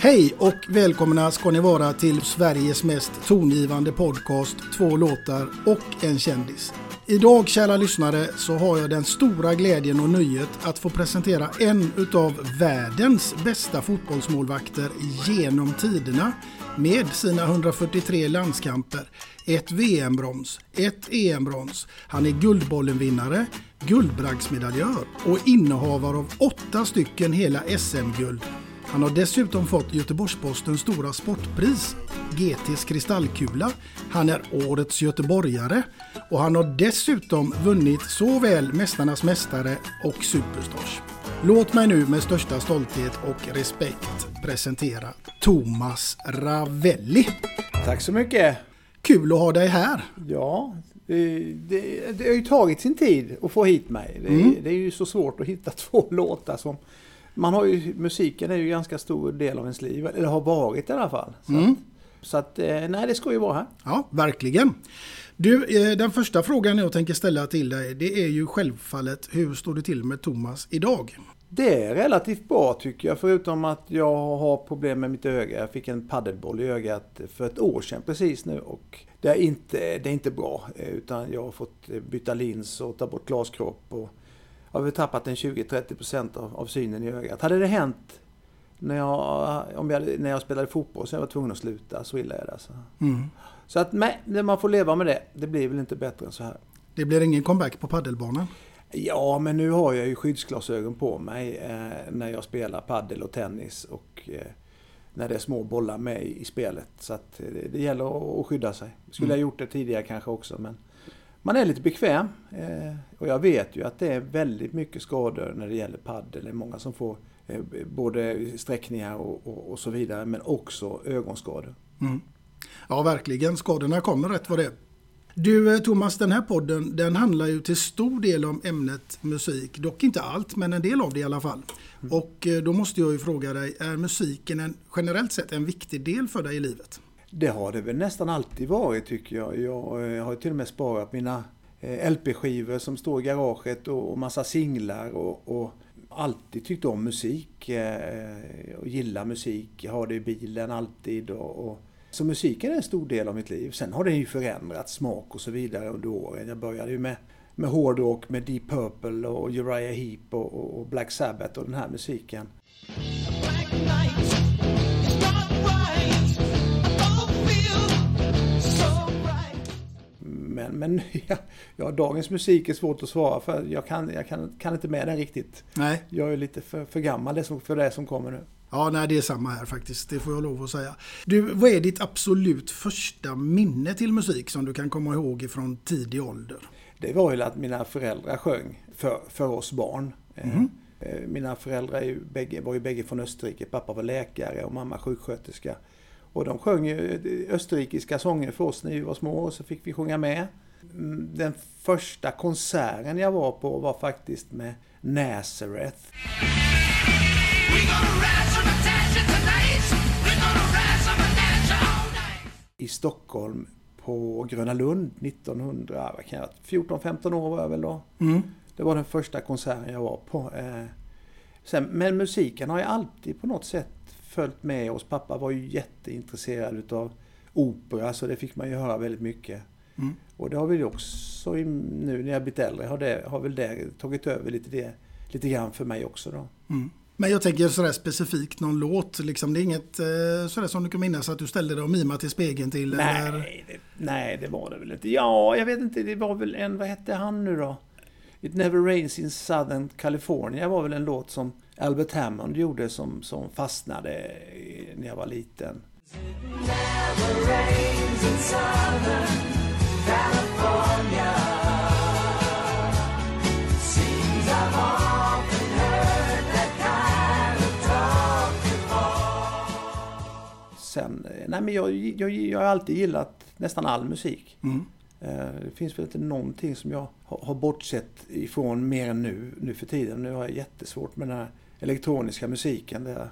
Hej och välkomna ska ni vara till Sveriges mest tongivande podcast, två låtar och en kändis. Idag kära lyssnare så har jag den stora glädjen och nöjet att få presentera en utav världens bästa fotbollsmålvakter genom tiderna med sina 143 landskamper, ett VM-brons, ett EM-brons. Han är Guldbollen-vinnare, guldbragdsmedaljör och innehavare av åtta stycken hela SM-guld han har dessutom fått Göteborgs-Postens stora sportpris, GTs kristallkula. Han är årets göteborgare och han har dessutom vunnit såväl Mästarnas mästare och Superstars. Låt mig nu med största stolthet och respekt presentera Thomas Ravelli. Tack så mycket. Kul att ha dig här. Ja, det, det, det har ju tagit sin tid att få hit mig. Det, Mm. det är ju så svårt att hitta två låtar som man har ju, musiken är ju ganska stor del av ens liv, eller har varit i alla fall. Så, Mm. att, så att, eh, nej det ska ju vara här. Ja, verkligen. Du, eh, den första frågan jag tänker ställa till dig det är ju självfallet hur står det till med Thomas idag? Det är relativt bra tycker jag, förutom att jag har problem med mitt öga. Jag fick en paddelboll i ögat för ett år sedan precis nu och det är inte, det är inte bra. eh, Utan jag har fått byta lins och ta bort glaskropp och har väl tappat en 20-30% av, av synen i ögat. Hade det hänt när jag, om jag, när jag spelade fotboll så jag var tvungen att sluta, så illa är det alltså. Mm. Så att nej, man får leva med det. Det blir väl inte bättre än så här. Det blir ingen comeback på paddelbanan? Ja, men nu har jag ju skyddsglasögon på mig eh, när jag spelar paddel och tennis och eh, när det är små bollar med i, i spelet. Så att eh, det, det gäller att, att skydda sig. Skulle Mm. jag gjort det tidigare kanske också, men man är lite bekväm. Eh, och jag vet ju att det är väldigt mycket skador när det gäller paddel. Det är många som får eh, både sträckningar och, och, och så vidare, men också ögonskador. Mm. Ja, verkligen. Skadorna kommer rätt vad det är. Du eh, Thomas, den här podden den handlar ju till stor del om ämnet musik. Dock inte allt, men en del av det i alla fall. Och eh, då måste jag ju fråga dig, är musiken en, generellt sett en viktig del för dig i livet? Det har det väl nästan alltid varit tycker jag. Jag eh, har till och med sparat mina eh, LP-skivor som står i garaget och, massa singlar och, och alltid tyckt om musik eh, och gillar musik. Jag har det i bilen alltid. Och, och, så musiken är en stor del av mitt liv. Sen har det ju förändrats smak och så vidare under åren. Jag började ju med, med hårdrock med Deep Purple och Uriah Heep och, och Black Sabbath och den här musiken. Black men ja, ja, dagens musik är svårt att svara för. Jag kan, jag kan, kan inte med den riktigt. Nej. Jag är lite för, för gammal för det som kommer nu. Ja, nej, det är samma här faktiskt. Det får jag lov att säga. Du, vad är ditt absolut första minne till musik som du kan komma ihåg ifrån tidig ålder? Det var ju att mina föräldrar sjöng för, för oss barn. Mm. Mina föräldrar ju bägge, var ju bägge från Österrike. Pappa var läkare och mamma sjuksköterska. Och de sjöng ju österrikiska sånger för oss när vi var små och så fick vi sjunga med. Den första konserten jag var på var faktiskt med Nazareth. I Stockholm på Gröna Lund 1914-15 år var jag väl då. Mm. Det var den första konserten jag var på. Eh, sen, men musiken har ju alltid på något sätt följt med oss. Pappa var ju jätteintresserad utav opera så det fick man ju höra väldigt mycket. Mm. Och det har vi också nu när jag blivit äldre har, det, har väl det tagit över lite, det, lite grann för mig också då. Mm. Men jag tänker sådär specifikt någon låt, liksom, det är inget eh, sådär som du kan minnas att du ställde dig och mimade till spegeln till? Nej, eller? Det, nej, det var det väl inte. Ja, jag vet inte, det var väl en, vad hette han nu då? It Never Rains in Southern California var väl en låt som Albert Hammond gjorde som, som fastnade när jag var liten. Sen, nej men jag, jag, jag har alltid gillat nästan all musik. Mm. Eh, det finns väl inte någonting som jag har bortsett ifrån mer än nu, nu för tiden. Nu har jag jättesvårt med den här elektroniska musiken. Det,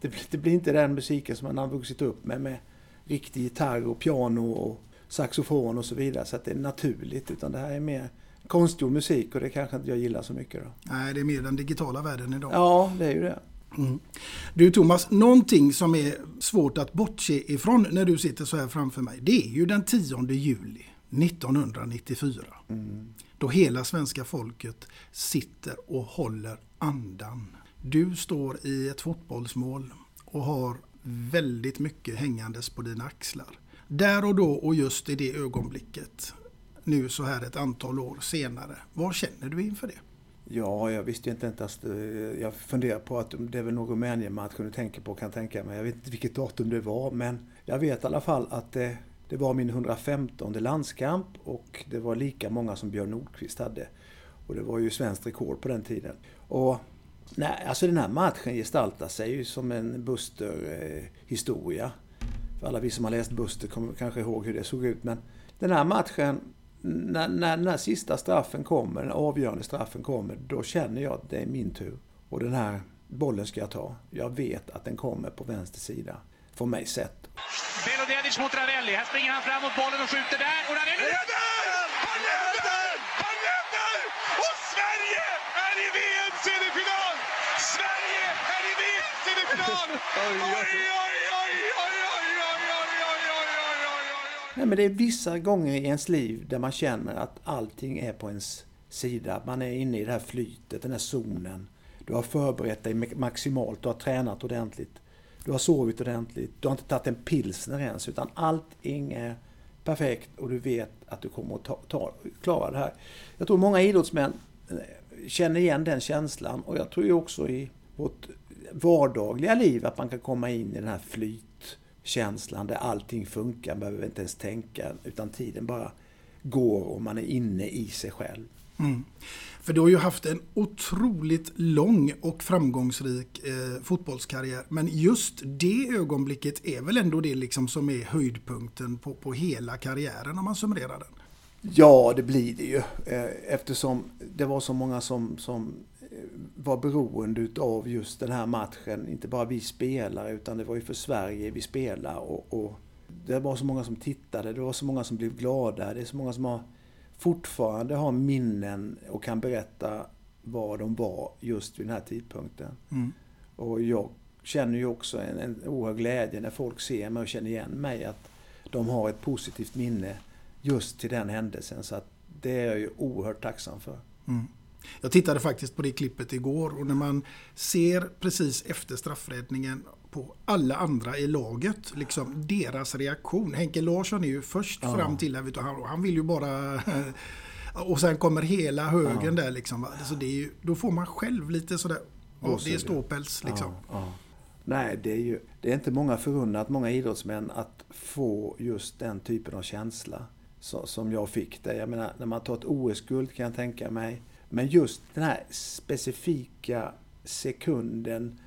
det, det blir inte den musiken som man har vuxit upp med, med riktig gitarr och piano och saxofon och så vidare. Så att det är naturligt. Utan det här är mer konstgjord musik och det kanske inte jag gillar så mycket. Då. Nej, det är mer den digitala världen idag. Ja, det är ju det. Mm. Du Thomas, någonting som är svårt att bortse ifrån när du sitter så här framför mig. Det är ju den 10 juli 1994. Mm. Då hela svenska folket sitter och håller andan. Du står i ett fotbollsmål och har väldigt mycket hängandes på dina axlar. Där och då och just i det ögonblicket, nu så här ett antal år senare, vad känner du inför det? Ja, jag visste inte ens eh, Jag funderar på att det är väl någon Rumänien-match du tänker på, kan tänka mig. Jag vet inte vilket datum det var, men jag vet i alla fall att det, det var min 115 landskamp och det var lika många som Björn Nordqvist hade. Och det var ju svenskt rekord på den tiden. Och nej, alltså den här matchen gestaltar sig ju som en Buster-historia. Eh, för alla vi som har läst Buster kommer kanske ihåg hur det såg ut. Men den här matchen, när, när den här sista straffen kommer, den avgörande straffen kommer, då känner jag att det är min tur. Och den här bollen ska jag ta. Jag vet att den kommer på vänster sida. Från mig sett. Belodedic mot Ravelli. Här springer han fram mot bollen och skjuter där. Och Ravelli räddar! Han räddar! Han räddar! Och Sverige är i VM-semifinal! Sverige är i VM-semifinal! Oj, oj, oj, Nej, men det är vissa gånger i ens liv där man känner att allting är på ens sida. Man är inne i det här flytet, den här zonen. Du har förberett dig maximalt, du har tränat ordentligt. Du har sovit ordentligt, du har inte tagit en pilsner ens, utan allting är perfekt och du vet att du kommer att ta, ta, klara det här. Jag tror många idrottsmän eh, känner igen den känslan och jag tror ju också i vårt vardagliga liv att man kan komma in i den här flytkänslan där allting funkar, man behöver inte ens tänka utan tiden bara går och man är inne i sig själv. Mm. För du har ju haft en otroligt lång och framgångsrik eh, fotbollskarriär. Men just det ögonblicket är väl ändå det liksom som är höjdpunkten på, på hela karriären om man summerar den? Ja, det blir det ju. Eh, eftersom det var så många som, som var beroende av just den här matchen. Inte bara vi spelare, utan det var ju för Sverige vi spelade. Och, och det var så många som tittade, det var så många som blev glada. Det är så många som har fortfarande har minnen och kan berätta var de var just vid den här tidpunkten. Mm. Och jag känner ju också en, en oerhörd glädje när folk ser mig och känner igen mig att de har ett positivt minne just till den händelsen. Så att det är jag ju oerhört tacksam för. Mm. Jag tittade faktiskt på det klippet igår och när man ser precis efter straffräddningen på alla andra i laget, liksom deras reaktion. Henke Larsson är ju först ja. fram till det, han, han vill ju bara och sen kommer hela högen ja. där liksom. Alltså det är ju, då får man själv lite sådär, ja, det är ståpäls liksom. Ja, Nej, det är ju det är inte många förunnat, många idrottsmän, att få just den typen av känsla som jag fick det. Jag menar, när man tar ett OS-guld kan jag tänka mig. Men just den här specifika sekunden,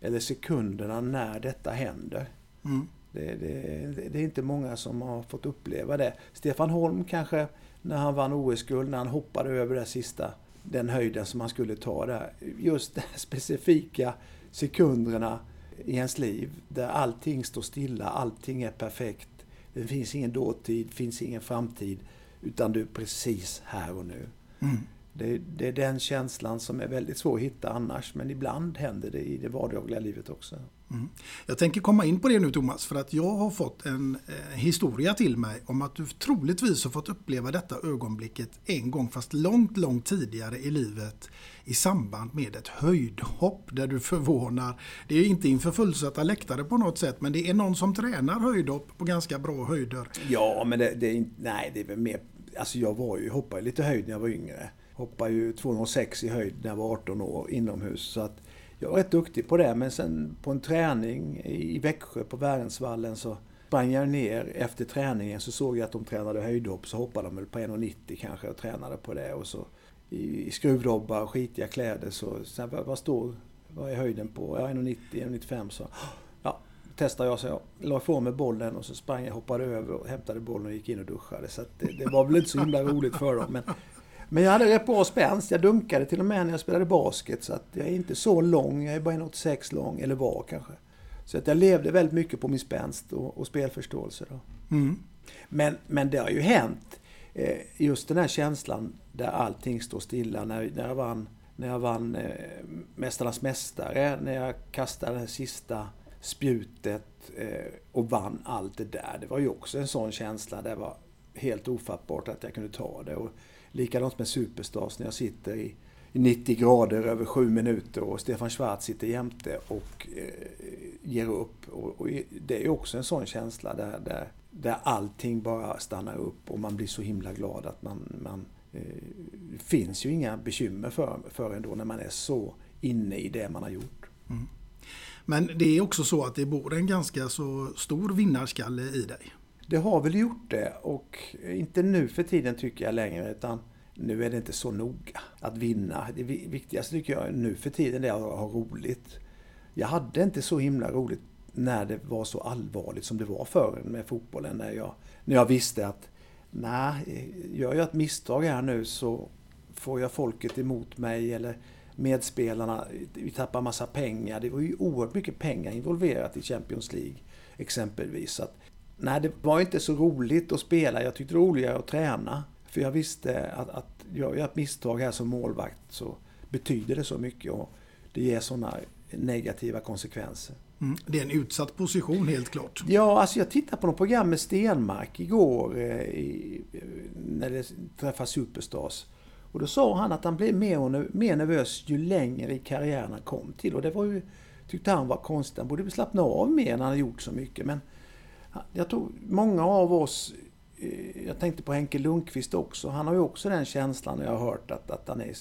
eller sekunderna när detta händer. Mm. Det, det, det, är inte många som har fått uppleva det. Stefan Holm kanske, när han vann OS-guld, när han hoppade över det sista, den höjden som han skulle ta där. Just de specifika sekunderna i ens liv där allting står stilla, allting är perfekt. Det finns ingen dåtid, finns ingen framtid, utan du är precis här och nu. Mm. Det, det, är den känslan som är väldigt svår att hitta annars, men ibland händer det i det vardagliga livet också. Mm. Jag tänker komma in på det nu Thomas, för att jag har fått en eh, historia till mig om att du troligtvis har fått uppleva detta ögonblicket en gång, fast långt, långt tidigare i livet i samband med ett höjdhopp där du förvånar. Det är inte inför fullsatta läktare på något sätt, men det är någon som tränar höjdhopp på ganska bra höjder. Ja, men det, det är, nej, det är väl mer... Alltså jag var ju, hoppade lite höjd när jag var yngre. Hoppade ju 206 i höjd när jag var 18 år inomhus. Så att jag var rätt duktig på det, men sen på en träning i Växjö på Värensvallen så sprang jag ner efter träningen så såg jag att de tränade höjdhopp. Så hoppade de väl på 1,90 kanske och tränade på det. Och så i, i skruvdobbar och skitiga kläder så, sen, vad, vad står, vad är höjden på? Ja, 1,90, 1,95 så. Ja, testade jag så jag la ifrån mig bollen och så sprang jag, hoppade över och hämtade bollen och gick in och duschade. Så det, det, var väl inte så himla roligt för dem. Men, men jag hade rätt bra spänst. Jag dunkade till och med när jag spelade basket. Så att jag är inte så lång. Jag är bara 1,86 lång, eller var kanske. Så att jag levde väldigt mycket på min spänst och, och spelförståelse. Då. Mm. Men, men det har ju hänt. Eh, just den här känslan där allting står stilla. När, när jag vann, när jag vann eh, Mästarnas Mästare, när jag kastade det sista spjutet eh, och vann allt det där. Det var ju också en sån känsla. Det var helt ofattbart att jag kunde ta det. Och likadant med Superstars när jag sitter i 90 grader över sju minuter och Stefan Schwarz sitter jämte och eh, ger upp. Och, och, det är också en sån känsla där, där, där allting bara stannar upp och man blir så himla glad att man, man det eh, finns ju inga bekymmer för, för en då när man är så inne i det man har gjort. Mm. Men det är också så att det bor en ganska så stor vinnarskalle i dig. Det har väl gjort det och inte nu för tiden tycker jag längre utan nu är det inte så noga att vinna. Det viktigaste tycker jag nu för tiden är att ha roligt. Jag hade inte så himla roligt när det var så allvarligt som det var förr med fotbollen. När jag, när jag visste att nej, gör jag ett misstag här nu så får jag folket emot mig eller medspelarna, vi tappar massa pengar. Det var ju oerhört mycket pengar involverat i Champions League exempelvis. Så att, nej, det var inte så roligt att spela. Jag tyckte det var roligare att träna. För jag visste att, att gör jag ett misstag här som målvakt så betyder det så mycket och det ger sådana negativa konsekvenser. Mm. Det är en utsatt position helt klart. Ja, alltså jag tittade på något program med Stenmark igår eh, i, när det träffade Superstars. Och då sa han att han blev mer mer nervös ju längre i karriären han kom till. Och det var ju, tyckte han var konstigt. Han borde slappna av mer när han hade gjort så mycket. Men jag tror många av oss, eh, jag tänkte på Henke Lundqvist också, han har ju också den känslan, jag har hört att, att han är,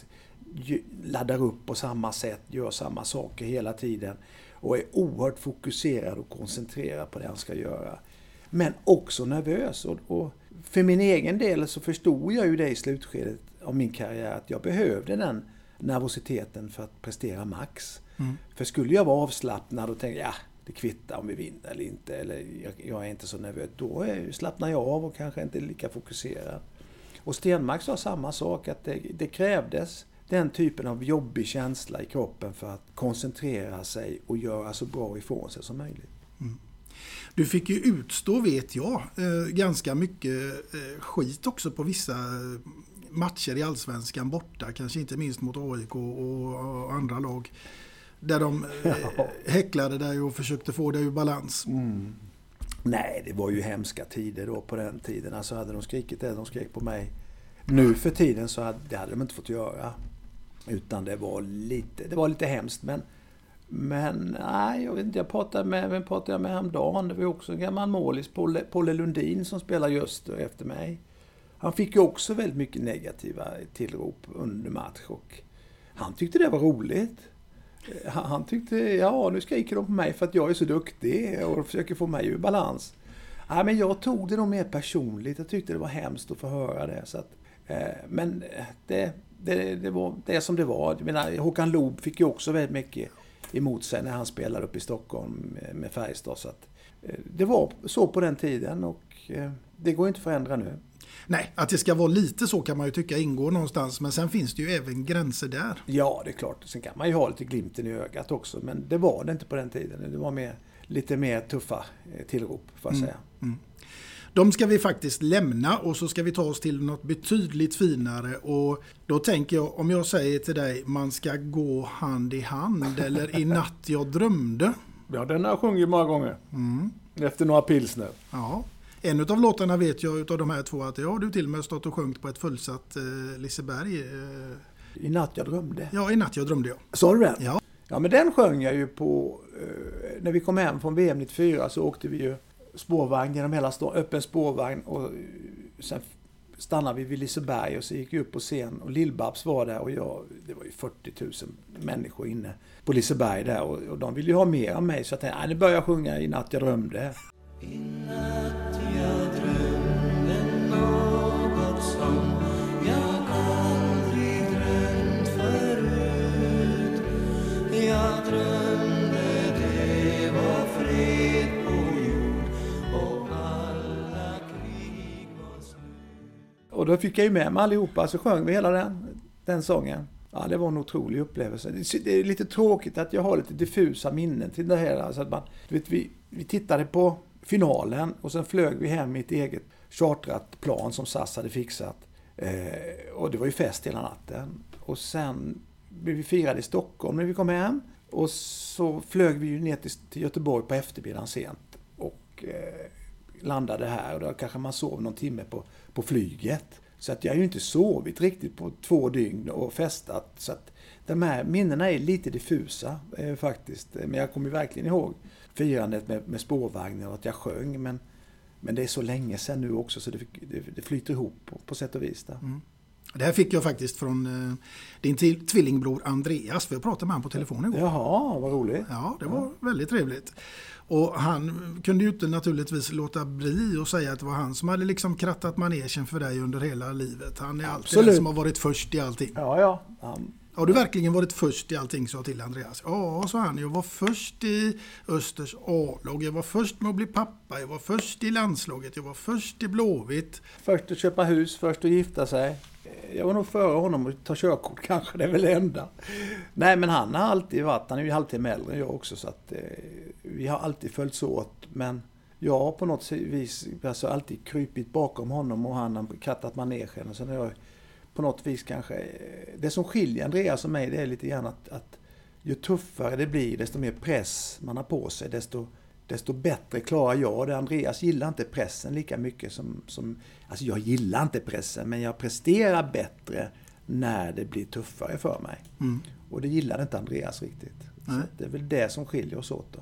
laddar upp på samma sätt, gör samma saker hela tiden och är oerhört fokuserad och koncentrerad på det han ska göra. Men också nervös. Och, och för min egen del så förstod jag ju det i slutskedet av min karriär att jag behövde den nervositeten för att prestera max. Mm. För skulle jag vara avslappnad och tänka ja, det kvittar om vi vinner eller inte, eller jag, jag är inte så nervös, då slappnar jag av och kanske inte är lika fokuserad. Och Stenmark sa samma sak, att det, det krävdes den typen av jobbig känsla i kroppen för att koncentrera sig och göra så bra ifrån sig som möjligt. Mm. Du fick ju utstå, vet jag, eh, ganska mycket eh, skit också på vissa eh, matcher i Allsvenskan borta, kanske inte minst mot AIK och andra lag. Där de eh, häcklade dig och försökte få dig ur balans. Mm. Nej, det var ju hemska tider då på den tiden. Alltså hade de skrikit det de skrek på mig Nu för tiden så hade, det hade de inte fått göra. Utan det var lite, det var lite hemskt. Men, men nej, jag vet inte. Jag pratade med, vem pratade jag med häromdagen? Det var ju också en gammal målis, Polle, Polle Lundin, som spelar just efter mig. Han fick ju också väldigt mycket negativa tillrop under match och han tyckte det var roligt. Han, han tyckte, ja nu skriker de på mig för att jag är så duktig och försöker få mig ur balans. Ja, men jag tog det nog mer personligt. Jag tyckte det var hemskt att få höra det. Så att, eh, men eh, det, det, det var det som det var. Jag menar, Håkan Loob fick ju också väldigt mycket emot sig när han spelade upp i Stockholm med Färjestad. Så att, eh, det var så på den tiden och eh, det går inte att förändra nu. Nej, att det ska vara lite så kan man ju tycka ingår någonstans. Men sen finns det ju även gränser där. Ja, det är klart. Sen kan man ju ha lite glimten i ögat också. Men det var det inte på den tiden. Det var mer, lite mer tuffa eh, tillrop, får jag Mm, säga. mm. De ska vi faktiskt lämna och så ska vi ta oss till något betydligt finare. Och då tänker jag, om jag säger till dig, man ska gå hand i hand eller i natt jag drömde. Ja, den har jag sjungit många gånger. Efter några pilsner. Ja. En av låtarna vet jag utav de här två att det har du till och med stått och sjungit på ett fullsatt eh, Liseberg. Eh, I natt jag drömde. ja, i natt jag drömde jag. Sa du det? Ja. Ja, men den sjöng jag ju på... Eh, när vi kom hem från VM 94 så åkte vi ju spårvagn genom hela stan, öppen spårvagn och eh, sen stannade vi vid Liseberg och så gick vi upp på scen och Lill-Babs var där och jag, det var ju 40 000 människor inne på Liseberg där och, och de ville ju ha mer av mig så jag tänkte, nej nu börjar jag sjunga I natt jag drömde. Och då fick jag ju med mig allihopa, så sjöng vi hela den, den sången. Ja, det var en otrolig upplevelse. Det- är lite tråkigt att jag har lite diffusa minnen till det här. Alltså att man, du vet, vi, vi tittade på finalen och sen flög vi hem i ett eget chartrat plan som SAS hade fixat. Eh, och det var ju fest hela natten. Och sen blev vi firade i Stockholm när vi kom hem. Och så flög vi ju ner till, Göteborg på eftermiddagen sent. Och eh, landade här och då kanske man sov någon timme på, på flyget. Så att jag har ju inte sovit riktigt på två dygn och festat. Så att de här minnena är lite diffusa eh, faktiskt. Men jag kommer ju verkligen ihåg firandet med, med spårvagnen och att jag sjöng. Men, men det är så länge sedan nu också så det, det, det flyter ihop på, på sätt och vis. Där. Det här fick jag faktiskt från eh, din tvillingbror Andreas, för jag pratade med honom på telefon igår. Jaha, vad roligt. Ja, det var väldigt trevligt. Och han kunde ju inte naturligtvis låta bli att säga att det var han som hade liksom krattat manegen för dig under hela livet. Han är alltid Absolut. den som har varit först i allting. Ja, ja. Han, har du verkligen varit först i allting, sa jag till Andreas. Ja, sa han. Jag var först i Östers A-lag. Jag var först med att bli pappa. Jag var först i landslaget. Jag var först i Blåvitt. Först att köpa hus, först att gifta sig. Jag var nog före honom att ta körkort kanske, det är väl det enda. Nej men han har alltid varit, han är ju halvtimme äldre än jag också så att eh, vi har alltid följts åt. Men jag har på något vis alltså, alltid krypit bakom honom och han har kattat manegen. Och sen har jag på något vis kanske, eh, det som skiljer Andreas och mig det är lite grann att, att ju tuffare det blir, desto mer press man har på sig, desto, desto bättre klarar jag det. Andreas gillar inte pressen lika mycket som, som... Alltså jag gillar inte pressen, men jag presterar bättre när det blir tuffare för mig. Och det gillade inte Andreas riktigt. Så det är väl det som skiljer oss åt då.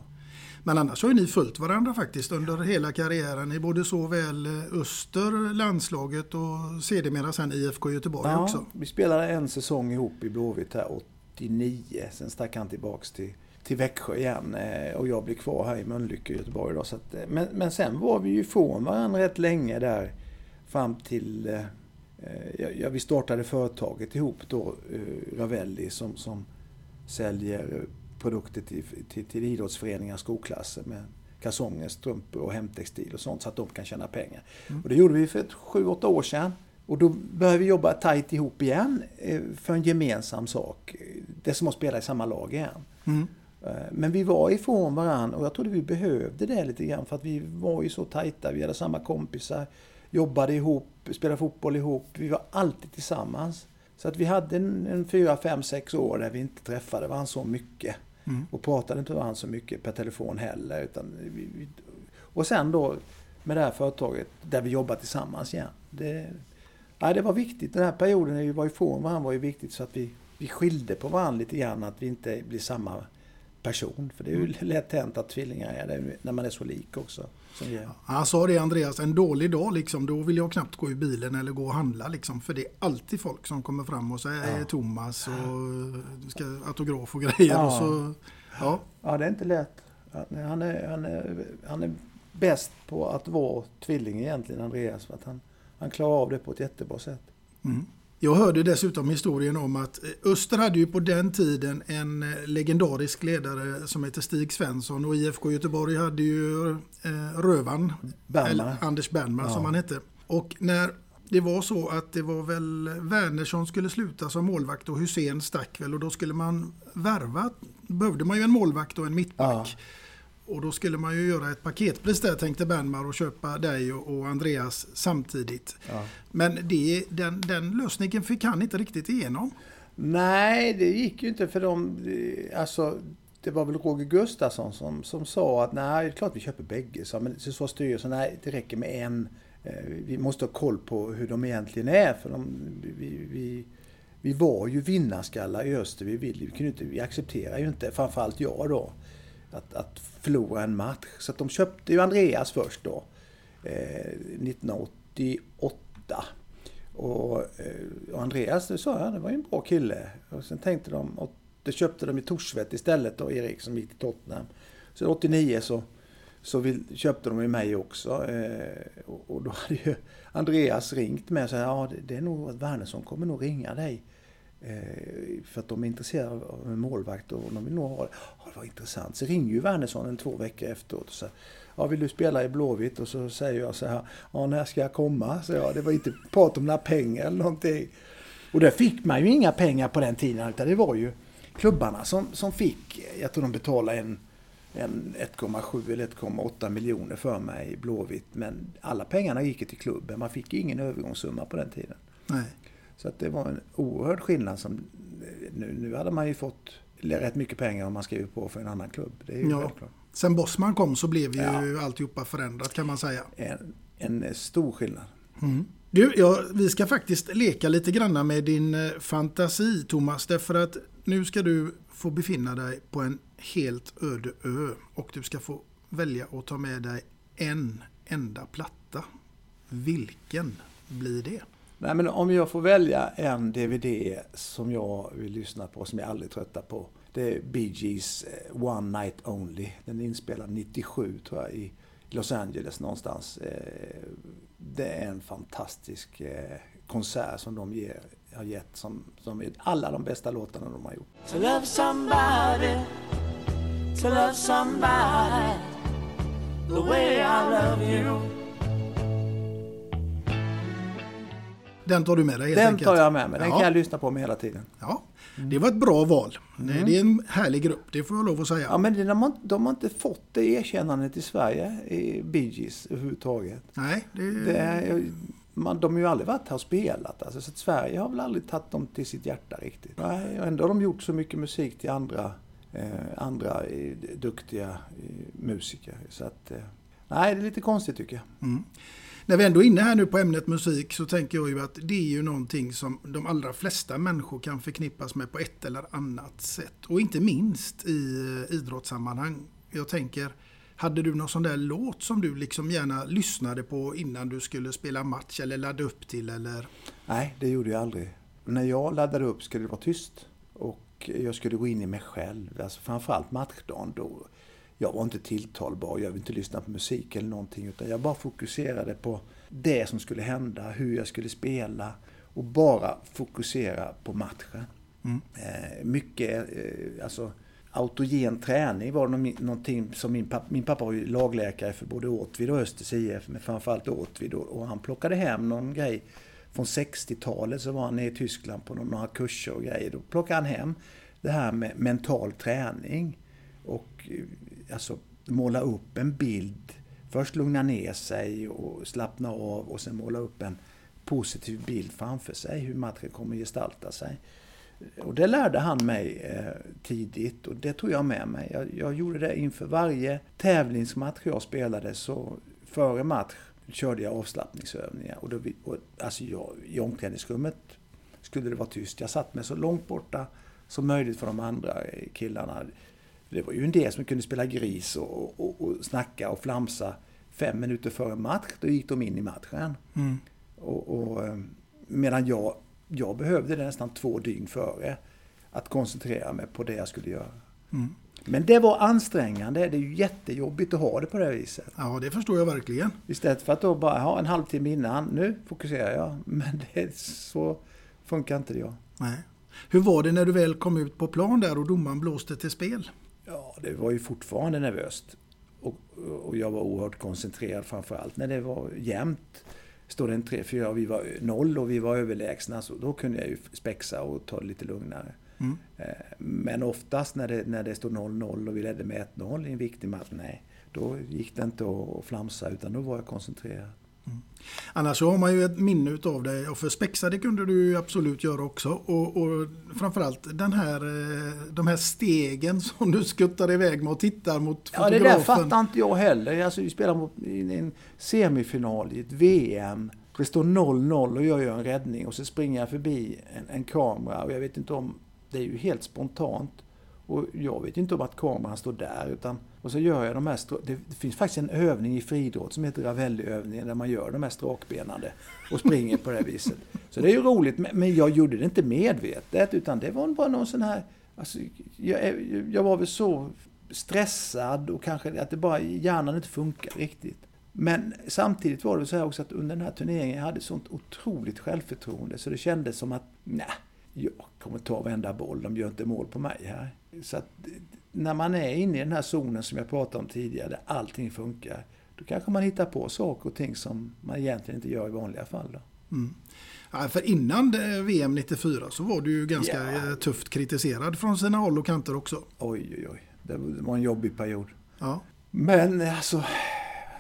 Men annars har ju ni följt varandra faktiskt under hela karriären i både såväl eh, Öster, landslaget och sedermera sen IFK Göteborg också. vi spelade en säsong ihop i Blåvitt här 89. Sen stack han tillbaks till, till Växjö igen eh, och jag blev kvar här i Mölnlycke i Göteborg. Då, så att, eh, men, men sen var vi ju ifrån varandra rätt länge där fram till... Ja, vi startade företaget ihop då, Ravelli, som, som säljer produkter till, till, till idrottsföreningar, skolklasser med kalsonger, strumpor och hemtextil och sånt så att de kan tjäna pengar. Och det gjorde vi för ett sju, åtta år sedan. Och då började vi jobba tajt ihop igen eh, för en gemensam sak. Det som att spela i samma lag igen. Mm. Eh, Men vi var ifrån varandra och jag trodde vi behövde det lite grann för att vi var ju så tajta. Vi hade samma kompisar, jobbade ihop, spelade fotboll ihop. Vi var alltid tillsammans. Så att vi hade en, en fyra, fem, sex år där vi inte träffade varandra så mycket. Och pratade inte med varandra så mycket per telefon heller. Utan vi, vi, och sen då med det här företaget där vi jobbar tillsammans igen. Det, ja, det var viktigt. Den här perioden när vi var ifrån varandra var ju viktigt så att vi, vi skilde på varandra lite grann. Att vi inte blir samma person. För det är ju lätt hänt att tvillingar är det när man är så lik också. Han sa det Andreas, en dålig dag liksom, då vill jag knappt gå i bilen eller gå och handla liksom. För det är alltid folk som kommer fram och säger ja. Thomas och ska autograf och grejer. Ja. Och så, ja. ja, det är inte lätt. Han är, han är, han är bäst på att vara tvilling egentligen, Andreas. För att han, han klarar av det på ett jättebra sätt. Mm. Jag hörde dessutom historien om att Öster hade ju på den tiden en legendarisk ledare som heter Stig Svensson och IFK Göteborg hade ju eh, Rövan, Bernmar. Anders Bernmar Ja. som han hette. Och när det var så att det var väl Wernersson skulle sluta som målvakt och Hussein stack väl och då skulle man värva, behövde man ju en målvakt och en mittback. Och då skulle man ju göra ett paketpris där tänkte Bernmar och köpa dig och Andreas samtidigt. Ja. Men det, den, den lösningen fick han inte riktigt igenom. Nej, det gick ju inte för dem. Alltså, det var väl Roger Gustafsson som, som sa att nej, det är klart vi köper bägge. Så, men så sa styrelsen, nej, det räcker med en. Eh, Vi måste ha koll på hur de egentligen är. För de, vi, vi, vi var ju vinnarskallar i öster. Vi, vill, vi, kunde inte, vi accepterar ju inte, framförallt jag då, att, att förlora en match. Så att de köpte ju Andreas först då, eh, 1988. Och, eh, och Andreas, det sa jag, det var ju en bra kille. Och sen tänkte de, och det köpte de i Torsvet istället då, Erik som gick till Tottenham. Så 89 så, så vill, köpte de ju mig också. Eh, och, och då hade ju Andreas ringt mig och sagt, ja det, det är nog att Wernersson kommer nog ringa dig. Eh, för att de är intresserade av en målvakt och de vill nog ha det. Ja, det var intressant. Så ringer ju Wernersson en två veckor efteråt och säger Ja, vill du spela i Blåvitt? Och så säger jag så här, ja när ska jag komma? Så jag, det var inte prat om några pengar eller någonting. Och där fick man ju inga pengar på den tiden, utan det var ju klubbarna som, som fick, jag tror de betalade en, en 1,7 eller 1,8 miljoner för mig i Blåvitt. Men alla pengarna gick ju till klubben, man fick ingen övergångssumma på den tiden. Nej. Så att det var en oerhörd skillnad. Som, nu, nu hade man ju fått rätt mycket pengar om man skriver på för en annan klubb. Det är ju Ja. självklart. Sen Bosman kom så blev ju Ja. alltihopa förändrat kan man säga. En, en stor skillnad. Du, ja, vi ska faktiskt leka lite granna med din eh, fantasi Thomas. Därför att nu ska du få befinna dig på en helt öde ö. Och du ska få välja att ta med dig en enda platta. Vilken blir det? Nej, men om jag får välja en DVD som jag vill lyssna på, som jag aldrig tröttar på. Det är Bee Gees eh, One Night Only. Den är inspelad 97 tror jag i Los Angeles någonstans. Eh, det är en fantastisk eh, konsert som de ger, har gett som, som är alla de bästa låtarna de har gjort. To love somebody, to love somebody the way I love you. Den tar du med dig Den enkelt. tar jag med mig. Den Ja. kan jag lyssna på med hela tiden. Ja, det var ett bra val. Det- Det är en härlig grupp, det får jag lov att säga. Ja, men de har, de har inte fått det erkännandet i Sverige, i Bee Gees överhuvudtaget. Nej, det, Det man, de har ju aldrig varit här och spelat. Alltså, så Sverige har väl aldrig tagit dem till sitt hjärta riktigt. Nej, och ändå har de gjort så mycket musik till andra, eh, andra eh, duktiga eh, musiker. Så att, eh, nej, det är lite konstigt tycker jag. Mm. När vi ändå är inne här nu på ämnet musik så tänker jag ju att det är ju någonting som de allra flesta människor kan förknippas med på ett eller annat sätt. Och inte minst i eh, idrottssammanhang. Jag tänker, hade du någon sån där låt som du liksom gärna lyssnade på innan du skulle spela match eller ladda upp till eller? Nej, det gjorde jag aldrig. När jag laddade upp skulle det vara tyst. Och jag skulle gå in i mig själv. Alltså framförallt matchdagen då. Jag var inte tilltalbar, jag ville inte lyssna på musik eller någonting. Utan jag bara fokuserade på det som skulle hända, hur jag skulle spela. Och bara fokusera på matchen. Eh, mycket, eh, alltså autogen träning var nå- någonting som min pappa, min pappa var ju lagläkare för både Åtvid och Östers IF, men framförallt Åtvid. Och, han plockade hem någon grej från 60-talet så var han i Tyskland på några kurser och grejer. Då plockade han hem det här med mental träning. Och eh, alltså måla upp en bild. Först lugna ner sig och slappna av och sen måla upp en positiv bild framför sig. Hur matchen kommer gestalta sig. Och det lärde han mig eh, tidigt och det tog jag med mig. Jag, jag gjorde det inför varje tävlingsmatch jag spelade. Så före match körde jag avslappningsövningar. Och då, vi- och, alltså jag, I omklädningsrummet skulle det vara tyst. Jag satt mig så långt borta som möjligt för de andra killarna. Det var ju en del som kunde spela gris och, och, och snacka och flamsa fem minuter före match. Då gick de in i matchen. Mm. Och, och, eh, medan jag, jag behövde det nästan två dygn före. Att koncentrera mig på det jag skulle göra. Mm. Men det var ansträngande. Det är ju jättejobbigt att ha det på det viset. Ja, det förstår jag verkligen. Istället för att då bara ha en halvtimme innan. Nu fokuserar jag. Men det, så funkar inte det. Jag. Nej. Hur var det när du väl kom ut på plan där och domaren blåste till spel? Det var ju fortfarande nervöst. Och, och jag var oerhört koncentrerad framförallt när det var jämnt. Står det en 3-4 och vi var noll och vi var överlägsna, så då kunde jag ju spexa och ta det lite lugnare. Mm. Eh, Men oftast när det, när det stod 0-0 och vi ledde med 1-0 i en viktig match, nej. Då gick det inte att att flamsa utan då var jag koncentrerad. Annars så har man ju ett minne utav dig och för spexa det kunde du ju absolut göra också. Och, och framförallt den här, eh, de här stegen som du skuttar iväg med och tittar mot Ja, det fotografen. där fattar inte jag heller. Alltså, vi spelar mot, i en semifinal i ett VM. Det står 0-0 och jag gör en räddning och så springer jag förbi en, en kamera och jag vet inte om... Det är ju helt spontant. Och jag vet inte om att kameran står där utan... Och så gör jag de här... strå- Det, det finns faktiskt en övning i friidrott som heter Ravelli-övningen där man gör de här strakbenade och springer på det här viset. Så det är ju roligt men- jag gjorde det inte medvetet utan det var bara någon sån här... Alltså, jag, jag var väl så stressad och kanske att det bara hjärnan inte funkar riktigt. Men samtidigt var det så här också att under den här turneringen jag hade sånt otroligt självförtroende så det kändes som att nej, jag kommer ta varenda boll, de gör inte mål på mig här. Så att när man är inne i den här zonen som jag pratade om tidigare, där allting funkar, då kanske man hittar på saker och ting som man egentligen inte gör i vanliga fall. Mm. Ja, för innan VM 94 så var du ju ganska Ja. eh, tufft kritiserad från sina håll och kanter också. Oj, oj, oj. Det var en jobbig period. Ja. Men alltså,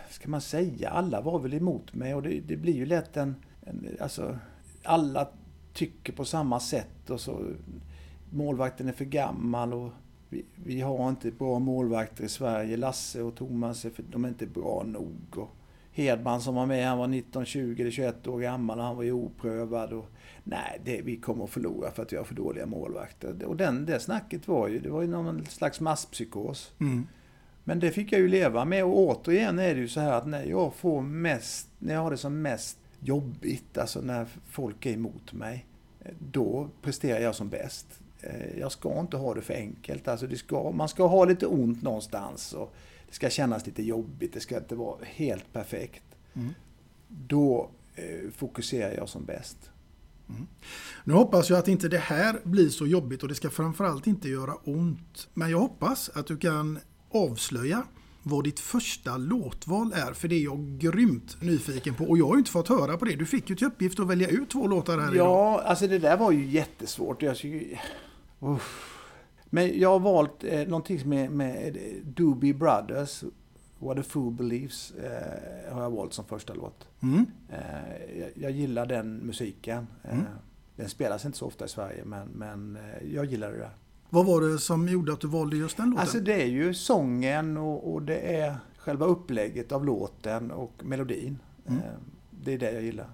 ska man säga, alla var väl emot mig och det, det blir ju lätt en, en... Alltså, alla tycker på samma sätt och så... Målvakten är för gammal och vi, vi har inte bra målvakter i Sverige. Lasse och Thomas, är för, de är inte bra nog. Och Hedman som var med, han var 19, 20 eller 21 år gammal och han var ju oprövad. Och, nej, det, vi kommer att förlora för att vi har för dåliga målvakter. Och den, det snacket var ju, det var ju någon slags masspsykos. Mm. Men det fick jag ju leva med och återigen är det ju så här att när jag får mest, när jag har det som mest jobbigt, alltså när folk är emot mig, då presterar jag som bäst. Eh, Jag ska inte ha det för enkelt, alltså det ska, man ska ha lite ont någonstans och det ska kännas lite jobbigt, det ska inte vara helt perfekt. Mm. Då eh, fokuserar jag som bäst. Nu hoppas jag att inte det här blir så jobbigt och det ska framförallt inte göra ont. Men jag hoppas att du kan avslöja vad ditt första låtval är, för det är jag grymt nyfiken på. Och jag har ju inte fått höra på det. Du fick ju till uppgift att välja ut två låtar här idag. Ja, alltså det där var ju jättesvårt. Jag. Uff. Men jag har valt eh, någonting som är med eh, Doobie Brothers, What a Fool Believes, eh, har jag valt som första låt. Mm. Eh, jag, jag gillar den musiken. Eh, Mm. Den spelas inte så ofta i Sverige, men, men eh, jag gillar det där. Vad var det som gjorde att du valde just den låten? Alltså det är ju sången och, och det är själva upplägget av låten och melodin. Mm. Eh, det är det jag gillar.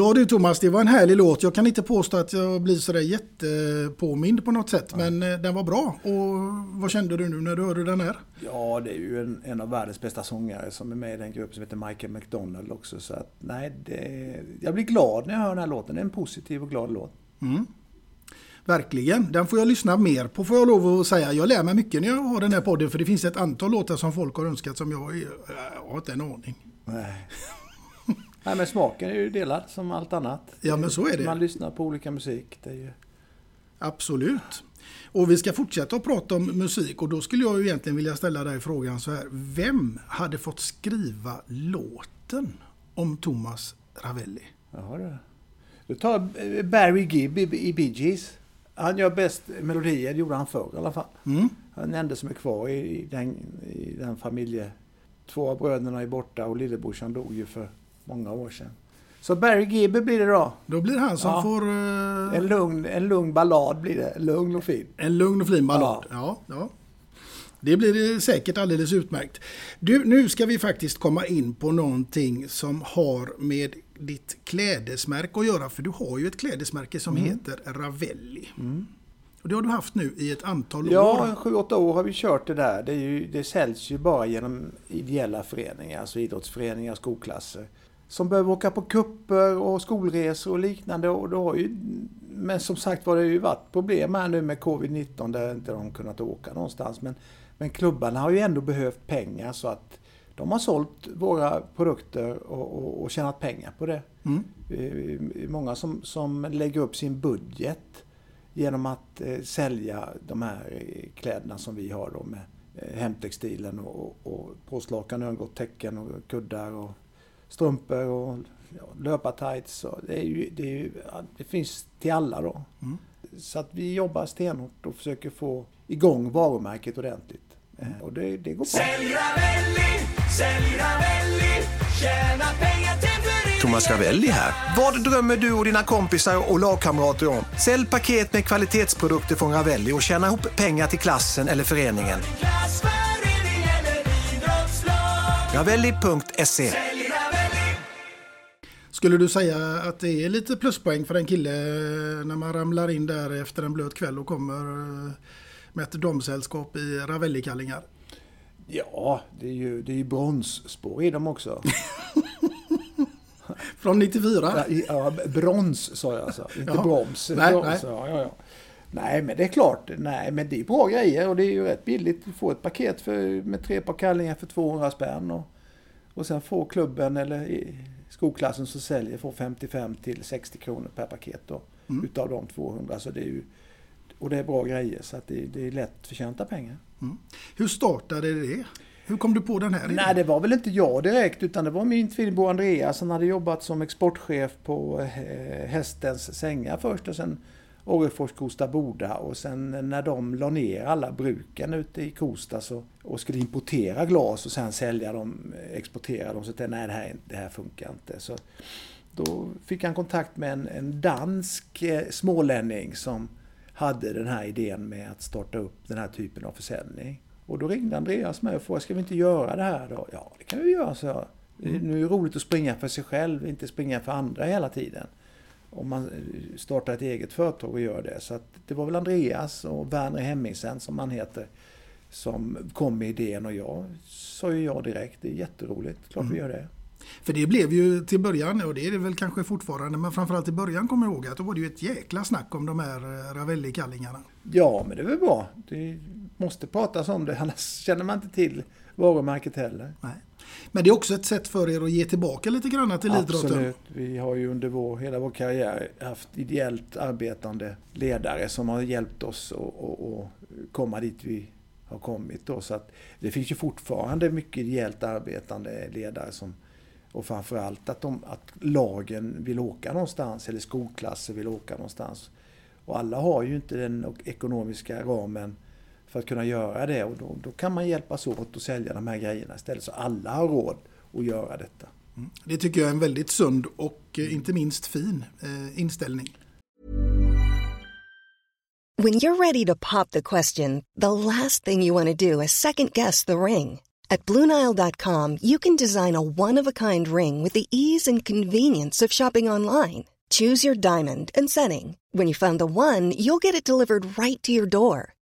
Ja du Thomas, det var en härlig låt. Jag kan inte påstå att jag blir sådär jättepåmind på något sätt. Men eh, den var bra. Och vad kände du nu när du hörde den här? Ja, det är ju en, en av världens bästa sångare som är med i den grupp som heter Michael McDonald också. Så att, nej, det, jag blir glad när jag hör den här låten. Det är en positiv och glad låt. Mm. Verkligen, den får jag lyssna mer på får jag lov att säga. Jag lär mig mycket när jag har den här podden för det finns ett antal låtar som folk har önskat som jag, jag har inte en aning. Nej. Nej, men smaken är ju delad som allt annat. Ja, men så är det. Man lyssnar på olika musik. Det är ju... Absolut. Och vi ska fortsätta att prata om musik och då skulle jag ju egentligen vilja ställa dig frågan så här. Vem hade fått skriva låten om Thomas Ravelli? Jaha du. Du tar eh, Barry Gibb i Bee Gees. Han gör bäst melodier, det gjorde han förr i alla fall. Mm. Han är den som är kvar i, i, den, i den familje... Två av bröderna är borta och lillebrorsan dog ju för många år sedan. Så Barry Gibb blir det då. Då blir det han som Ja. får eh, En lugn, en lugn ballad blir det. Lugn och fin. en lugn och fin ballad. Ja. Ja, Det blir det säkert alldeles utmärkt. Du, nu ska vi faktiskt komma in på någonting som har med ditt klädesmärke att göra. För du har ju ett klädesmärke som Mm. heter Ravelli. Och det har du haft nu i ett antal Ja, år. sju, åtta år har vi kört det där. Det, är ju, det säljs ju bara genom ideella föreningar, alltså idrottsföreningar, skolklasser. Som behöver åka på kupper och skolresor och liknande. Och då har ju, men som sagt var det har ju varit problem här nu med covid-19 där inte de kunnat åka någonstans. Men, men klubbarna har ju ändå behövt pengar så att de har sålt våra produkter och, och, och tjänat pengar på det. Mm. Eh, Många som, som lägger upp sin budget genom att eh, sälja de här eh, kläderna som vi har då med eh, hemtextilen och, och påslakan, örngott täcken och kuddar och strumpor och ja, löpartights. Och det, är ju, det, är ju, det finns till alla då. Mm. Så att vi jobbar stenhårt och försöker få igång varumärket ordentligt. Eh, Och det, det går bra. Sälj Ravelli, sälj Ravelli, tjäna pengar till föreningen. Thomas Ravelli här. Vad drömmer du och dina kompisar och lagkamrater om? Sälj paket med kvalitetsprodukter från Ravelli och tjäna ihop pengar till klassen eller föreningen. Ravelli.se. Skulle du säga att det är lite pluspoäng för en kille eh, när man ramlar in där efter en blöt kväll och kommer eh, med ett domsällskap i Ravelli-kallingar? Ja, det är ju, det är ju bronsspår i dem också. Från 94? Ja, ja, brons sa jag alltså, inte Jaha. broms. Nej, brons, nej. Ja, ja, ja. nej, men det är klart, nej, men det är bra grejer och det är ju rätt billigt. Du får ett paket för, med tre par kallingar för 200 spänn och, och sen får klubben eller skolklassen som säljer får 55 till 60 kronor per paket då, Mm. utav de 200. Så det är ju, och det är bra grejer så att det, det är lätt förtjänta pengar. Hur startade det? Hur kom du på den här idén? Nej, det var väl inte jag direkt utan det var min tvillbror Andreas. Han hade jobbat som exportchef på eh, Hästens sängar först och sen Orrefors Kosta Boda och sen när de la ner alla bruken ute i Kosta så, och skulle importera glas och sen sälja dem, exportera dem så tänkte nej det här, det här funkar inte. Så då fick han kontakt med en, en dansk eh, smålänning som hade den här idén med att starta upp den här typen av försäljning. Och då ringde Andreas mig och frågade, ska vi inte göra det här då? Ja, det kan vi göra, så jag. Nu är det roligt att springa för sig själv, inte springa för andra hela tiden. Om man eh, startar ett eget företag och gör det. Så att det var väl Andreas och Werner Hemmingsen som han heter som kom med idén och jag sa ju ja direkt. Det är jätteroligt, klart vi gör det. För det blev ju till början, och det är det väl kanske fortfarande, men framförallt i början kommer jag ihåg att då var det ju ett jäkla snack om de här eh, Ravelli-kallingarna. Ja, men det är väl bra. Det måste pratas om det, annars känner man inte till varumärket heller. Nej. Men det är också ett sätt för er att ge tillbaka lite grann till idrotten. Absolut. Vi har ju under vår, hela vår karriär haft ideellt arbetande ledare som har hjälpt oss att, komma dit vi har kommit. Då. Så att det finns ju fortfarande mycket ideellt arbetande ledare som och framförallt att, de, att lagen vill åka någonstans eller skolklasser vill åka någonstans. Och alla har ju inte den ekonomiska ramen för att kunna göra det och då, då kan man hjälpas åt att sälja de här grejerna istället så alla har råd att göra detta. Det tycker jag är en väldigt sund och eh, inte minst fin eh, inställning. When you're ready to pop the question, the last thing you want to do is second guess the ring. At Bluenile.com, you can design a one of a kind ring with the ease and convenience of shopping online. Choose your diamond and setting. When you find the one, you'll get it delivered right to your door.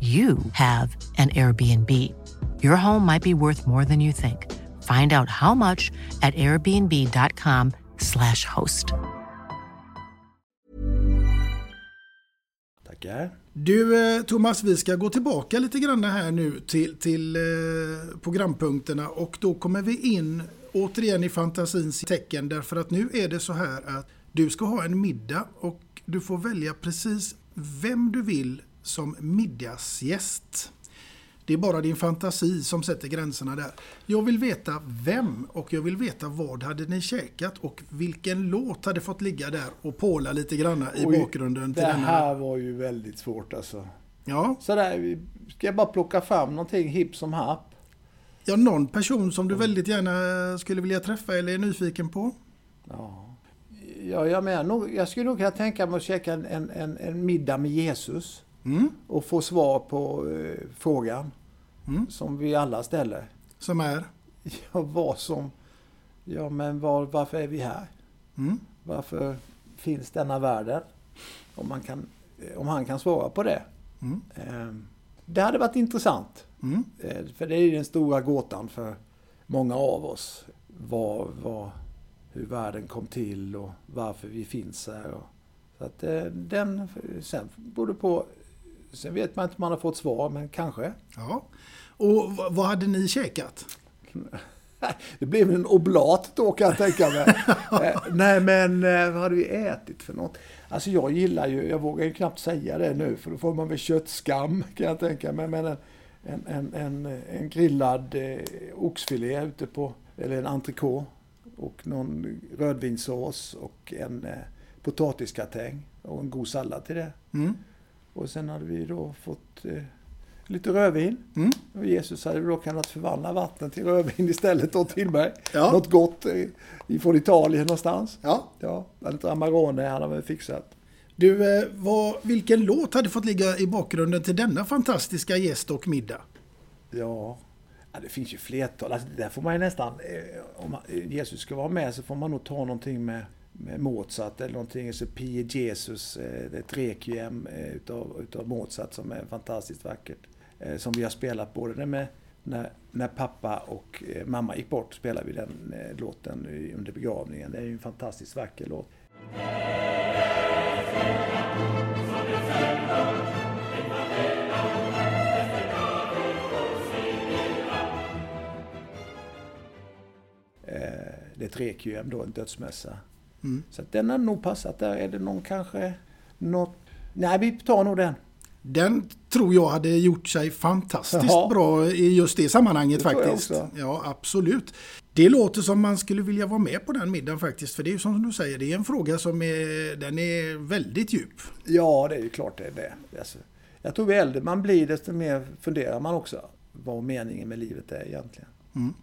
you have an Airbnb. Your home might be worth more than you think. Find out how much at airbnb.com/slash host. Tackar. Du eh, Thomas, vi ska gå tillbaka lite grann här nu till, till eh, programpunkterna och då kommer vi in återigen i fantasins tecken därför att nu är det så här att du ska ha en middag och du får välja precis vem du vill som middagsgäst. Det är bara din fantasi som sätter gränserna där. Jag vill veta vem och jag vill veta vad hade ni käkat och vilken låt hade fått ligga där och påla lite granna i Oj, bakgrunden till Det denna. här var ju väldigt svårt alltså. Ja. Sådär, ska jag bara plocka fram någonting hipp som happ? Ja, någon person som du väldigt gärna skulle vilja träffa eller är nyfiken på? Ja, ja jag, menar, jag skulle nog kunna tänka mig att käka en, en, en middag med Jesus. Mm. Och få svar på eh, frågan som vi alla ställer. Som är? Ja, vad som... Ja, men var, varför är vi här? Mm. Varför finns denna världen? Om, man kan, eh, om han kan svara på det. Mm. Eh, Det hade varit intressant. Mm. Eh, För det är den stora gåtan för många av oss. Vad, vad, hur världen kom till och varför vi finns här. Och, så att eh, den, sen beror det på, sen vet man inte om man har fått svar, men kanske. Ja. Och vad hade ni käkat? Det blev en oblat då kan jag tänka mig. Eh, Nej men eh, vad hade vi ätit för något? Alltså jag gillar ju, jag vågar ju knappt säga det nu för då får man väl köttskam kan jag tänka mig. Men en, en, en, en, en grillad eh, oxfilé ute på, eller en entrecote och någon rödvinssås och en eh, potatisgratäng och en god sallad till det. Mm. Och sen hade vi då fått eh, lite rödvin. Mm. Och Jesus hade då kunnat förvandla vatten till rödvin istället då till mig. Ja. Något gott eh, ifrån Italien någonstans. Ja. Ja, lite Amarone han har väl fixat. Du, eh, vad, vilken låt hade fått ligga i bakgrunden till denna fantastiska gäst och middag? Ja. ja, det finns ju flertal. Alltså, där får man ju nästan, eh, om eh, Jesus ska vara med så får man nog ta någonting med Mozart eller någonting, så Pie Jesus, eh, ett requiem eh, utav, utav Mozart som är fantastiskt vackert. Eh, som vi har spelat både med när, när pappa och mamma gick bort spelade vi den låten under begravningen. Det är ju en fantastiskt vacker låt. Det är ett requiem då, en dödsmässa. Mm. Så att den har nog passat där. Är det någon kanske... Något... Nej, vi tar nog den. Den tror jag hade gjort sig fantastiskt Jaha. bra i just det sammanhanget Det faktiskt. Ja, absolut. Det låter som man skulle vilja vara med på den middagen faktiskt. För det är ju som du säger, det är en fråga som är, den är väldigt djup. Ja, det är ju klart det är det. Alltså, jag tror ju äldre man blir, desto mer funderar man också vad meningen med livet är egentligen. Mm.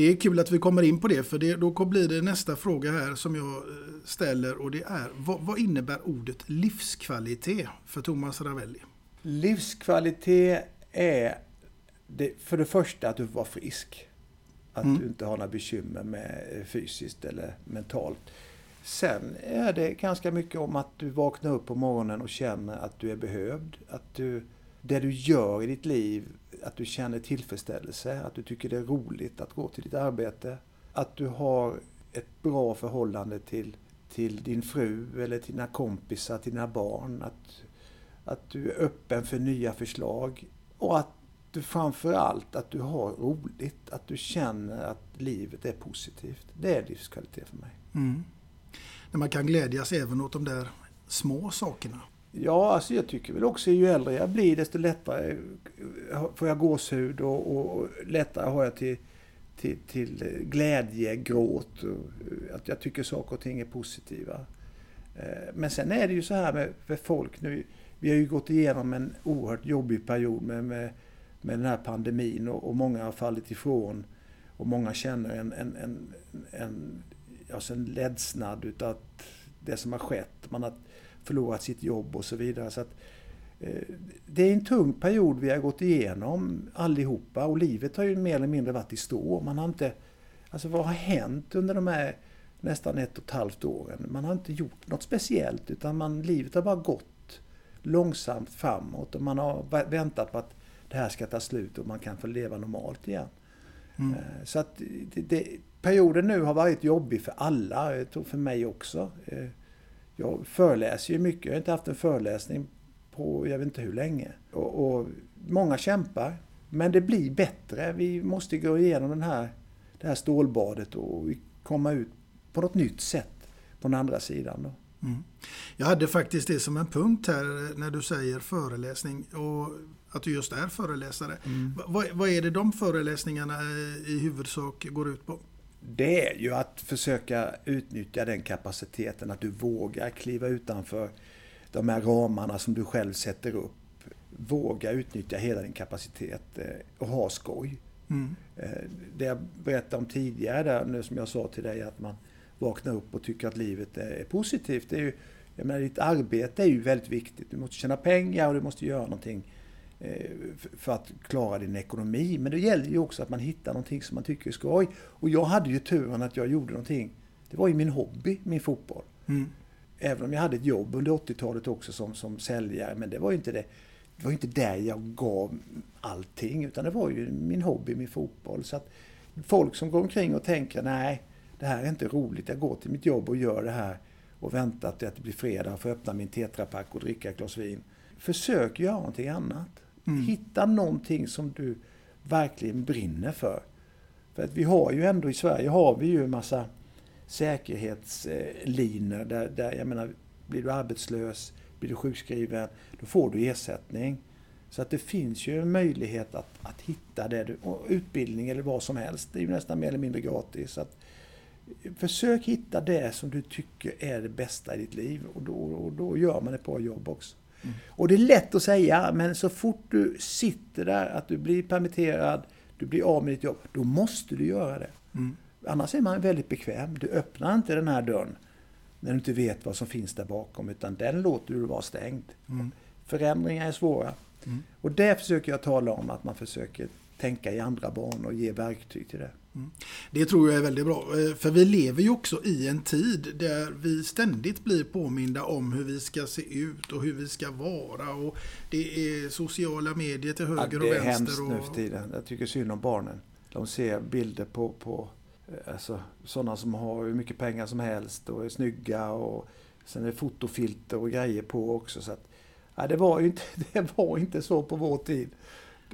Det är kul att vi kommer in på det, för det, då blir det nästa fråga här som jag eh, ställer och det är vad, vad innebär ordet livskvalitet för Thomas Ravelli? Livskvalitet är det, för det första att du var frisk. Att Mm. du inte har några bekymmer med eh, fysiskt eller mentalt. Sen är det ganska mycket om att du vaknar upp på morgonen och känner att du är behövd. Att du, det du gör i ditt liv, att du känner tillfredsställelse. Att du tycker det är roligt att gå till ditt arbete. Att du har ett bra förhållande till, till din fru eller till dina kompisar, till dina barn. Att, att du är öppen för nya förslag. Och att du framför allt att du har roligt. Att du känner att livet är positivt. Det är livskvalitet för mig. Mm. När man kan glädjas även åt de där små sakerna. Ja, alltså jag tycker väl också ju äldre jag blir desto lättare eh, får jag gåshud och, och, och lättare har jag till, till, till eh, glädje, gråt. Och, eh, att jag tycker saker och ting är positiva. Men sen är det ju så här med, med folk nu. Vi har ju gått igenom en oerhört jobbig period med, med, med den här pandemin och, och många har fallit ifrån. Och många känner en, en, en, en, alltså en ledsnad utav det som har skett. Man har förlorat sitt jobb och så vidare. Så att, eh, det är en tung period vi har gått igenom allihopa och livet har ju mer eller mindre varit i stå. Man har inte, alltså vad har hänt under de här nästan ett och ett halvt åren? Man har inte gjort något speciellt utan man, livet har bara gått långsamt framåt och man har vä- väntat på att det här ska ta slut och man kan få leva normalt igen. Mm. Eh, Så att det, det, perioden nu har varit jobbig för alla, jag tror för mig också. Eh, Jag föreläser ju mycket, jag har inte haft en föreläsning på jag vet inte hur länge. Och, och många kämpar, men det blir bättre. Vi måste gå igenom den här, det här stålbadet och komma ut på något nytt sätt på den andra sidan. Då. Mm. Jag hade faktiskt det som en punkt här när du säger föreläsning och att du just är föreläsare. Mm. Va- Vad, vad är det de föreläsningarna eh, i huvudsak går ut på? Det är ju att försöka utnyttja den kapaciteten, att du vågar kliva utanför de här ramarna som du själv sätter upp. Våga utnyttja hela din kapacitet eh, och ha skoj. Mm. Eh, Det jag berättade om tidigare, där, nu som jag sa till dig, att man vaknar upp och tycker att livet är positivt. Det är ju, jag menar, ditt arbete är ju väldigt viktigt. Du måste tjäna pengar och du måste göra någonting för att klara din ekonomi. Men det gäller ju också att man hittar någonting som man tycker är skoj. Och jag hade ju turen att jag gjorde någonting. Det var ju min hobby, min fotboll. Mm. Även om jag hade ett jobb under 80-talet också som, som säljare. Men det var ju inte det. Det var inte där jag gav allting. Utan det var ju min hobby, min fotboll. Så att folk som går omkring och tänker nej, det här är inte roligt. Jag går till mitt jobb och gör det här. Och väntar till att det blir fredag och får öppna min tetrapack och dricka ett glas vin. Försök göra någonting annat. Mm. Hitta någonting som du verkligen brinner för. För att vi har ju ändå i Sverige har vi ju en massa säkerhetslinor där, där, jag menar, blir du arbetslös, blir du sjukskriven, då får du ersättning. Så att det finns ju en möjlighet att, att hitta det du, utbildning eller vad som helst. Det är ju nästan mer eller mindre gratis. Så att, försök hitta det som du tycker är det bästa i ditt liv och då, och då gör man ett bra jobb också. Och det är lätt att säga, men så fort du sitter där, att du blir permitterad, du blir av med ditt jobb, då måste du göra det. Mm. Annars är man väldigt bekväm. Du öppnar inte den här dörren när du inte vet vad som finns där bakom, utan den låter du vara stängd. Mm. Förändringar är svåra. Mm. Och det försöker jag tala om, att man försöker tänka i andra banor och ge verktyg till det. Det tror jag är väldigt bra. Eh, För vi lever ju också i en tid där vi ständigt blir påminda om hur vi ska se ut och hur vi ska vara. Och det är sociala medier till höger Ja, och det är vänster. hemskt nu för tiden. Jag tycker synd om barnen. De ser bilder på, på eh, alltså, sådana som har hur mycket pengar som helst och är snygga. Och sen är det fotofilter och grejer på också. Så att, ja, det, var ju inte, det var inte så på vår tid.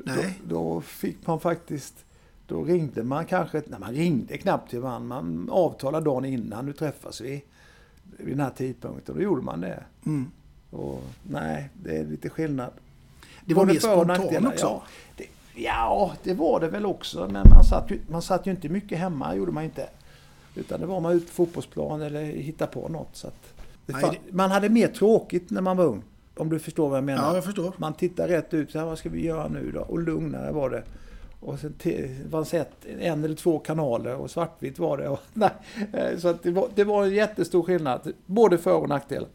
Nej. Då, då fick man faktiskt... Då ringde man kanske... Nej, man ringde knappt till varandra. Man avtalade dagen innan. Nu träffas vi vid den här tidpunkten. Då gjorde man det. Mm. Och, nej, det är lite skillnad. Det var Både mer spontant också. Ja det, ja, det var det väl också. Men man satt, ju, man satt ju inte mycket hemma, gjorde man inte. Utan det var man ut på fotbollsplan eller hitta på något. Så det Nej, fan, Man hade mer tråkigt när man var ung. Om du förstår vad jag menar. Ja, jag förstår. Man tittar rätt ut, så här, vad ska vi göra nu då? Och lugnare var det. Och sen fanns ett, en eller två kanaler och svartvitt var det. Och, nej, eh, så att det, var, det var en jättestor skillnad, både för och nackdelar.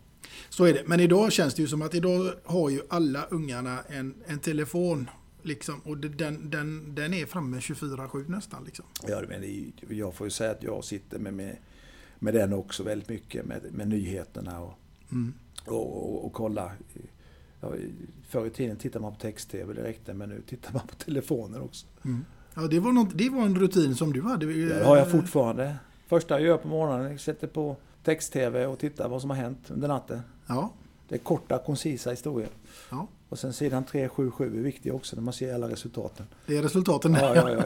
Så är det. Men idag känns det ju som att idag har ju alla ungarna en, en telefon. Liksom, och den, den, den är framme 24-7 nästan. Liksom. Ja, men det jag får ju säga att jag sitter med, med, med den också väldigt mycket, med, med nyheterna och, Mm. och, och, och kolla. Ja, förr i tiden tittade man på text-tv, räckte, men nu tittar man på telefonen också. Mm. Ja, det, var något, det var en rutin som du hade. Ja, det har jag fortfarande. Första jag gör på morgonen, jag sätter på text-tv och tittar vad som har hänt under natten. Ja. Det är korta, koncisa historier. Ja. Och sen sidan 377 är viktig också när man ser alla resultaten. Det är resultaten. Ja, ja, ja,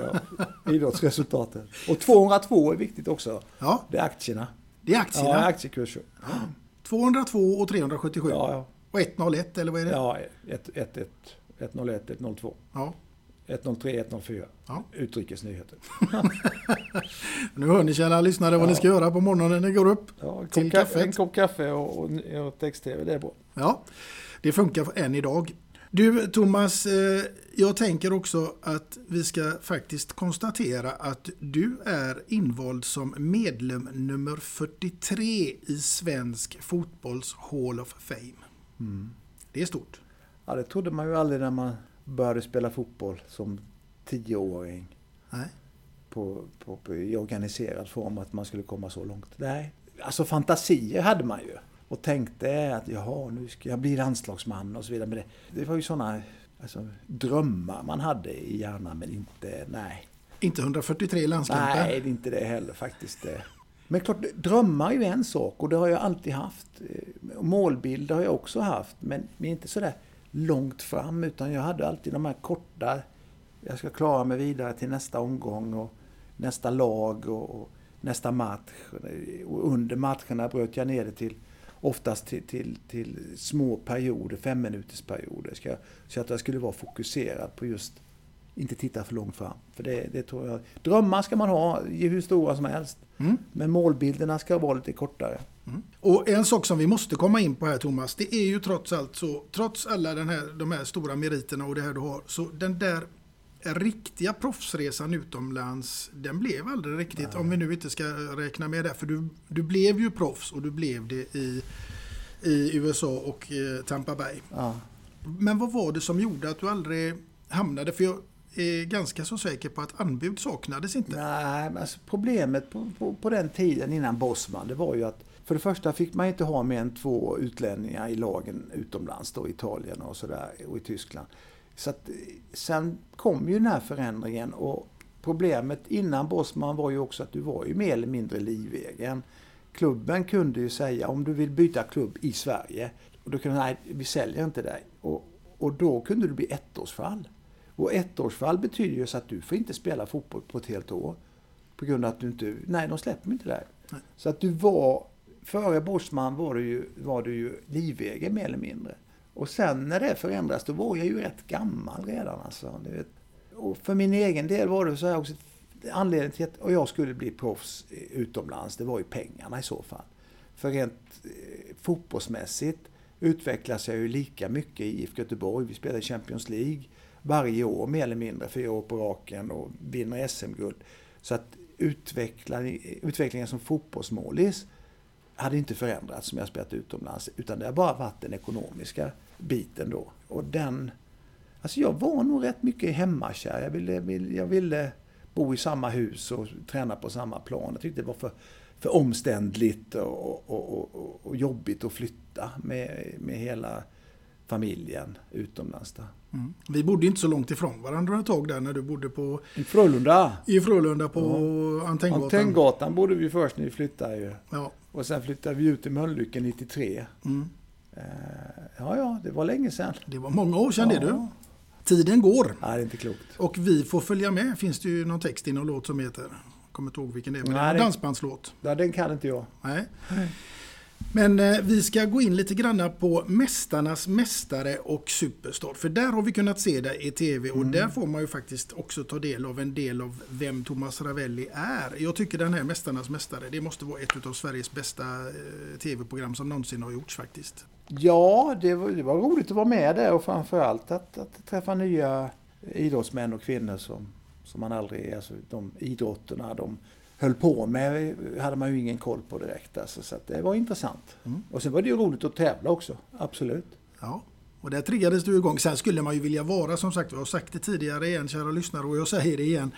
ja. Idrottsresultaten. Och 202 är viktigt också. Ja. Det är aktierna. Det är aktierna. Ja, aktiekurser. 202 och 377. Ja, ja. Och 101 eller vad är det? Ja, 101, 102. Ja. 103, 104. Ja. Utrikesnyheter. Nu hör ni kära lyssnare vad ni ska göra på morgonen när ni går upp Ja, en, kopp kaffe, en kopp kaffe och, och, och text-tv, det är bra. Ja, det funkar än idag. Du Thomas, eh, jag tänker också att vi ska faktiskt konstatera att du är invald som medlem nummer 43 i svensk fotbolls Hall of Fame. Mm. Det är stort. Ja, det trodde man ju aldrig när man började spela fotboll som tioåring. Nej. På, på, på, I organiserad form, att man skulle komma så långt. Nej, alltså fantasier hade man ju. Och tänkte att jaha, nu ska jag bli landslagsman och så vidare. Men det, det var ju sådana alltså, drömmar man hade i hjärnan, men inte, nej. Inte 143 landskamper. Nej, inte det heller faktiskt. Men klart, drömmar är ju en sak och det har jag alltid haft. Eh, målbilder har jag också haft, men men inte sådär långt fram utan jag hade alltid de här korta, jag ska klara mig vidare till nästa omgång och nästa lag och, och nästa match. Och under matcherna bröt jag ner det till oftast till, till, till små perioder, fem minuters perioder. Så att jag skulle vara fokuserad på just inte titta för långt fram. För det, det tror jag. Drömmar ska man ha, hur stora som helst. Mm. Men målbilderna ska vara lite kortare. Och en sak som vi måste komma in på här Thomas, det är ju trots allt så, trots alla den här, de här stora meriterna och det här du har, så den där riktiga proffsresan utomlands, den blev aldrig riktigt, om vi nu inte ska räkna med det. För du, du blev ju proffs och du blev det i, i USA och eh, Tampa Bay. Ja. Men vad var det som gjorde att du aldrig hamnade, för jag är ganska så säker på att anbud saknades inte. Nej, men alltså problemet på, på, på den tiden innan Bosman, det var ju att för det första fick man inte ha mer än två utlänningar i lagen utomlands, då i Italien och sådär, och i Tyskland. Så att, eh, sen kom ju den här förändringen och problemet innan Bosman var ju också att du var ju mer eller mindre livegen. Klubben kunde ju säga om du vill byta klubb i Sverige, och då kunde nej, vi säljer inte dig. Och, och då kunde det bli ettårsfall. Och ettårsfall betyder ju så att du får inte spela fotboll på ett helt år. På grund av att du inte, nej de släpper inte dig. Så att du var, före Bosman var du ju, var du ju livegen mer eller mindre. Och sen när det förändras, då var jag ju rätt gammal redan alltså. Du vet. Och för min egen del var det så här också, anledningen till att och jag skulle bli proffs utomlands, det var ju pengarna i så fall. För rent eh, fotbollsmässigt utvecklas jag ju lika mycket i IFK Göteborg. Vi spelar i Champions League varje år mer eller mindre, fyra år på raken och vinner SM-guld. Så att utvecklingen som fotbollsmålis hade inte förändrats som jag spelat utomlands, utan det har bara varit den ekonomiska biten då. Och den... Alltså jag var nog rätt mycket hemmakär. Jag ville, jag ville bo i samma hus och träna på samma plan. Jag tyckte det var för, för omständligt och, och, och, och, och jobbigt att flytta med, med hela familjen utomlands. Där. Mm. Vi bodde inte så långt ifrån varandra ett tag där när du bodde på, I Frölunda. i Frölunda på Antenngatan. Antenngatan bodde vi först när vi flyttade ju. Ja. Och sen flyttade vi ut till Mölnlycke 93. Mm. Eh, Ja, ja, det var länge sedan. Det var många år sedan Ja. det du. Tiden går. Ja, det är inte klokt. Och vi får följa med finns det ju någon text i någon låt som heter, kommer inte ihåg vilken det är, men det är Nej, en dansbandslåt. Ja, den kan inte jag. Nej. Men eh, vi ska gå in lite granna på Mästarnas Mästare och Superstar. För där har vi kunnat se dig i TV och där får man ju faktiskt också ta del av en del av vem Thomas Ravelli är. Jag tycker den här Mästarnas Mästare, det måste vara ett av Sveriges bästa eh, TV-program som någonsin har gjorts faktiskt. Ja, det var, det var roligt att vara med där och framförallt att, att träffa nya idrottsmän och kvinnor som, som man aldrig, alltså de idrotterna de höll på med hade man ju ingen koll på direkt. Alltså, så att det var intressant. Och sen var det ju roligt att tävla också, absolut. Ja, och där triggades du igång. Sen skulle man ju vilja vara, som sagt, jag har sagt det tidigare igen kära lyssnare och jag säger det igen.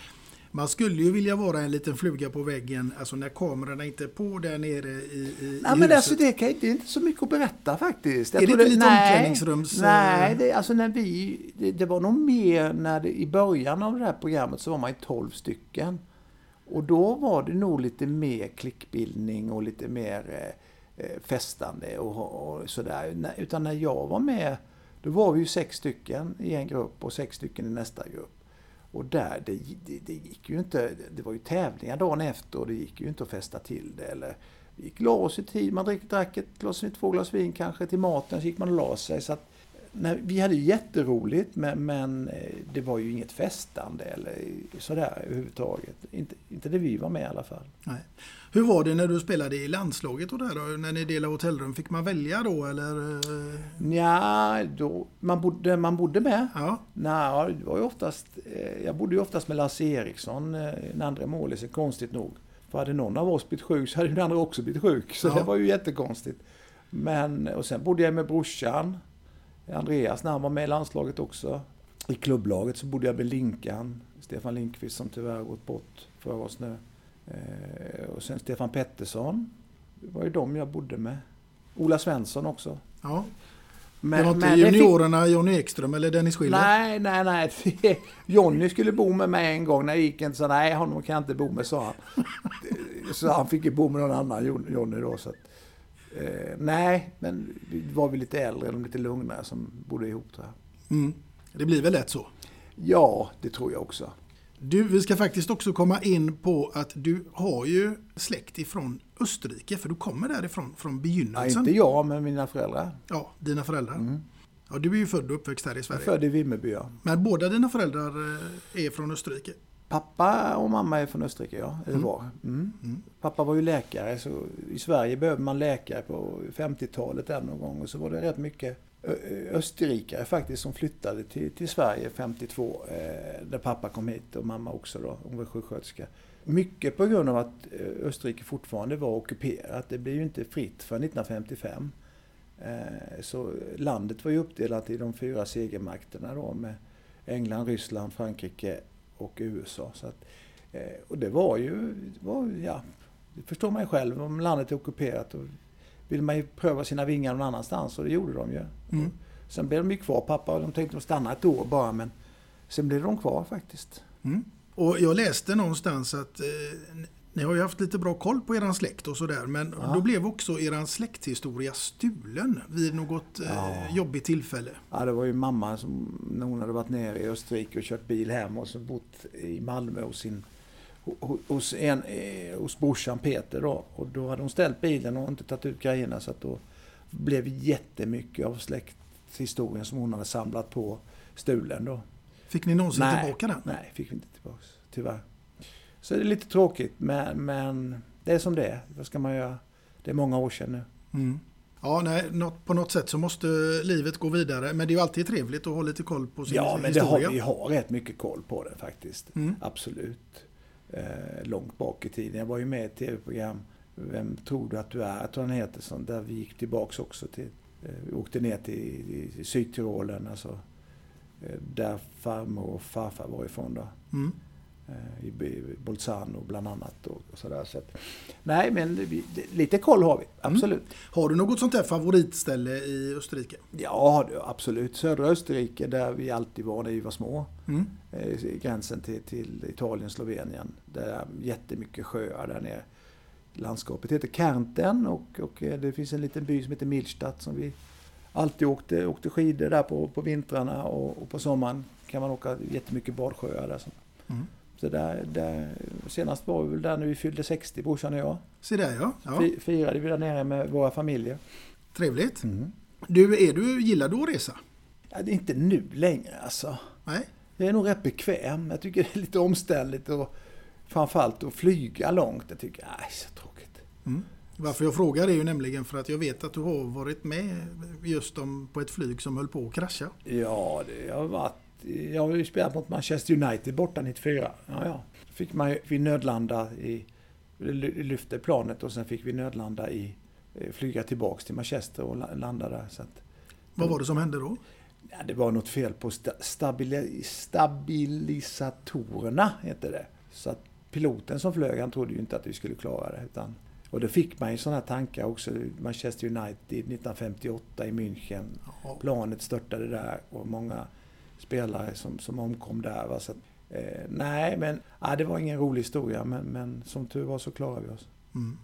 Man skulle ju vilja vara en liten fluga på väggen, alltså när kamerorna inte är på där nere i, i, Nej, i men alltså det, kan, det är inte så mycket att berätta faktiskt. Är det inte lite nej, omklädningsrums- Nej, det, alltså när vi, det, det var nog mer när det, i början av det här programmet så var man ju 12 stycken. Och då var det nog lite mer klickbildning och lite mer eh, eh festande och, och sådär. Utan när jag var med, då var vi ju sex stycken i en grupp och sex stycken i nästa grupp. Och där, det, det, det gick ju inte, det var ju tävlingar dagen efter och det gick ju inte att festa till det. Eller, vi gick la oss i tid, man drack ett glas, två glas vin kanske till maten, så gick man och la sig. Så att, nej, vi hade ju jätteroligt men, men eh, det var ju inget festande eller sådär överhuvudtaget. Inte, inte det vi var med i alla fall. Nej. Hur var det när du spelade i landslaget och där då? När ni delade hotellrum? Fick man välja då eller? eh? Ja, då, man, bodde, man bodde med. Ja. Nej, det var ju oftast, eh, jag bodde ju oftast med Lasse Eriksson, den andra målisen, konstigt nog. För hade någon av oss blivit sjuk så hade den andra också blivit sjuk. Så Ja. det var ju jättekonstigt. Men, och sen bodde jag med brorsan, Andreas, när han var med i landslaget också. I klubblaget så bodde jag med Linkan, Stefan Linkvist som tyvärr gått bort för oss nu. Eh, och sen Stefan Pettersson. Det var ju de jag bodde med. Ola Svensson också. Ja. Men- det var inte det fick- juniorerna Jonny Ekström eller Dennis Schiller? Nej, nej, nej. Johnny skulle bo med mig en gång när jag gick inte så nej, honom kan jag inte bo med, sa han. Så han fick ju bo med någon annan, Jon- Johnny då. Så att, eh, nej, men vi var vi lite äldre, eller lite lugnare som bodde ihop tror jag. Mm. Det blir väl lätt så? Ja, det tror jag också. Du, vi ska faktiskt också komma in på att du har ju släkt ifrån Österrike, för du kommer därifrån från Nej, begynnelsen. inte jag, men mina föräldrar. Ja, dina föräldrar. Ja, du är ju född och uppväxt här i Jag är Sverige. född i Vimmerby, ja. Men båda dina föräldrar eh, är från Österrike? Pappa och mamma är från Österrike, ja. Eller Mm. var. Mm. Pappa var ju läkare, så i Sverige behövde man läkare på 50-talet där någon gång. Och så var det rätt mycket österrikare faktiskt som flyttade till, till Sverige 52. Eh, där pappa kom hit och mamma också då. Hon var sjuksköterska. Mycket på grund av att eh, Österrike fortfarande var ockuperat. Det blev ju inte fritt för 1955. Eh, så landet var ju uppdelat i de fyra segermakterna då med England, Ryssland, Frankrike och USA. Så att, eh, och det var ju, var, ja, det förstår man ju själv, om landet är ockuperat och vill man ju pröva sina vingar någon annanstans och det gjorde de ju. Mm. Sen blev de ju kvar, pappa och de tänkte att stanna ett år bara men sen blev de kvar faktiskt. Mm. Och jag läste någonstans att eh, ni har ju haft lite bra koll på eran släkt och sådär, men Ja. då blev också eran släkthistoria stulen vid något eh, jobbigt tillfälle. Ja, det var ju mamma som, när hon hade varit nere i Österrike och kört bil hem och så bott i Malmö hos sin ho- hos, en, eh, hos brorsan Peter då. Och då hade hon ställt bilen och inte tagit ut grejerna så att då blev jättemycket av släkthistorien som hon hade samlat på stulen då. Fick ni någonsin Nej, tillbaka den? Nej, fick vi inte tillbaka. Tyvärr. Så det är lite tråkigt men, men det är som det är. Vad ska man göra? Det är många år sedan nu. Mm. Ja, nej, något, på något sätt så måste livet gå vidare. Men det är ju alltid trevligt att ha lite koll på sin Ja, men det har, historia. vi har rätt mycket koll på det faktiskt. Mm. Absolut. Eh, långt bak i tiden. Jag var ju med i ett tv-program, Vem tror du att du är? Jag tror den heter, sånt, där vi gick tillbaks också till, eh, vi åkte ner till i Sydtyrolen, alltså, eh, där farmor och farfar var ifrån då. Mm. Eh, I Bolzano bland annat. Och, och sådär. Så att, nej, men vi, lite koll har vi, absolut. Har du något sånt här favoritställe i Österrike? Ja, absolut. Södra Österrike där vi alltid var när vi var små. Mm. Eh, gränsen till, till Italien, Slovenien. Där är jättemycket sjöar där nere. Landskapet heter Kärnten och, och eh, det finns en liten by som heter Milstadt som vi alltid åkte, åkte skidor där på, på vintrarna och, och på sommaren kan man åka jättemycket badsjöar där. Mm. Så där, där, senast var vi väl där när vi fyllde 60, brorsan och jag. Se där ja. ja. Fi- Firade vi där nere med våra familjer. Trevligt. Mm. Du, är du, gillar du att resa? Ja, det är inte nu längre alltså. Nej. Jag är nog rätt bekväm. Jag tycker det är lite omständligt och framförallt att flyga långt. Jag tycker, nej, så tråkigt. Mm. Varför jag frågar är ju nämligen för att jag vet att du har varit med just om, på ett flyg som höll på att krascha. Ja, det har varit... Jag har ju spelat mot Manchester United borta 94. Ja, ja. Fick man ju, vi nödlanda i... ly- Lyfte planet och sen fick vi nödlanda i... eh, Flyga tillbaks till Manchester och la- landa där. Så att, Vad var det som hände då? Ja, det var något fel på sta, stabili, stabilisatorerna, heter det. Så att piloten som flög, han trodde ju inte att vi skulle klara det. Utan, och då fick man ju sådana här också. Manchester United 1958 i München. Planet störtade där och många spelare som, som omkom där. Va? Så att, eh, nej, men ja, det var ingen rolig historia. Men, men som tur var så klarade vi oss. Mm.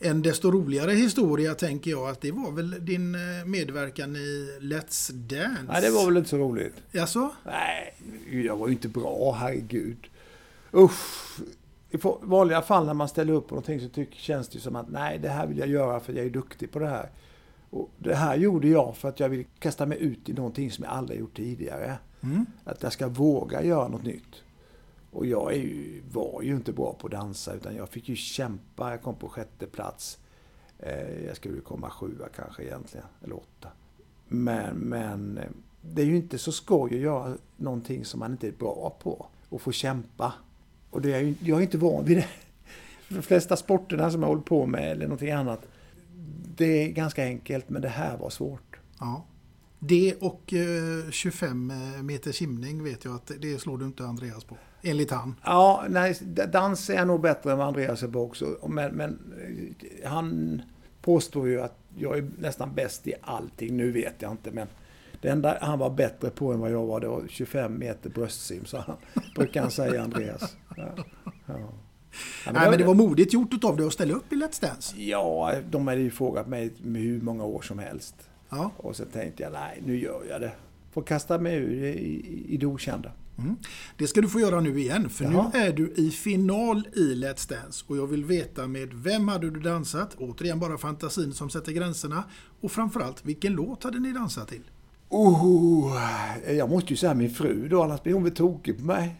En desto roligare historia tänker jag att det var väl din eh, medverkan i Let's Dance? Nej, det var väl inte så roligt. Jaså? Nej, jag var ju inte bra, herregud. Usch. I vanliga fall när man ställer upp på någonting så tycker, känns det som att nej, det här vill jag göra för jag är duktig på det här. Och det här gjorde jag för att jag vill kasta mig ut i någonting som jag aldrig gjort tidigare. Mm. Att jag ska våga göra något nytt. Och jag är ju, var ju inte bra på att dansa utan jag fick ju kämpa. Jag kom på sjätte plats. Eh, jag skulle komma sjua kanske egentligen, eller åtta. Men, men eh, det är ju inte så skoj att göra någonting som man inte är bra på och få kämpa. Och det är ju, jag är inte van vid det. De flesta sporterna som jag håller på med eller någonting annat, det är ganska enkelt men det här var svårt. Ja. Det och eh, 25 meter simning vet jag att det slår du inte Andreas på. Enligt han. Ja, nej, dans är jag nog bättre än vad Andreas är på också. Men, men eh, han påstår ju att jag är nästan bäst i allting. Nu vet jag inte, men det enda han var bättre på än vad jag var, det var 25 meter bröstsim, så han, brukar han säga, Andreas. Ja. Ja. Ja, Nej, men det var modigt gjort av dig att ställa upp i Let's Dance. Ja, de hade ju frågat mig med hur många år som helst. Ja. Och så tänkte jag, nej, nu gör jag det. Får kasta mig ur i, i, i det okända. Mm. Det ska du få göra nu igen, för Jaha. nu är du i final i Let's Dance. Och jag vill veta med vem hade du dansat? Återigen bara fantasin som sätter gränserna. Och framförallt, vilken låt hade ni dansat till? Oh, jag måste ju säga min fru då, annars blir hon väl tokig på mig.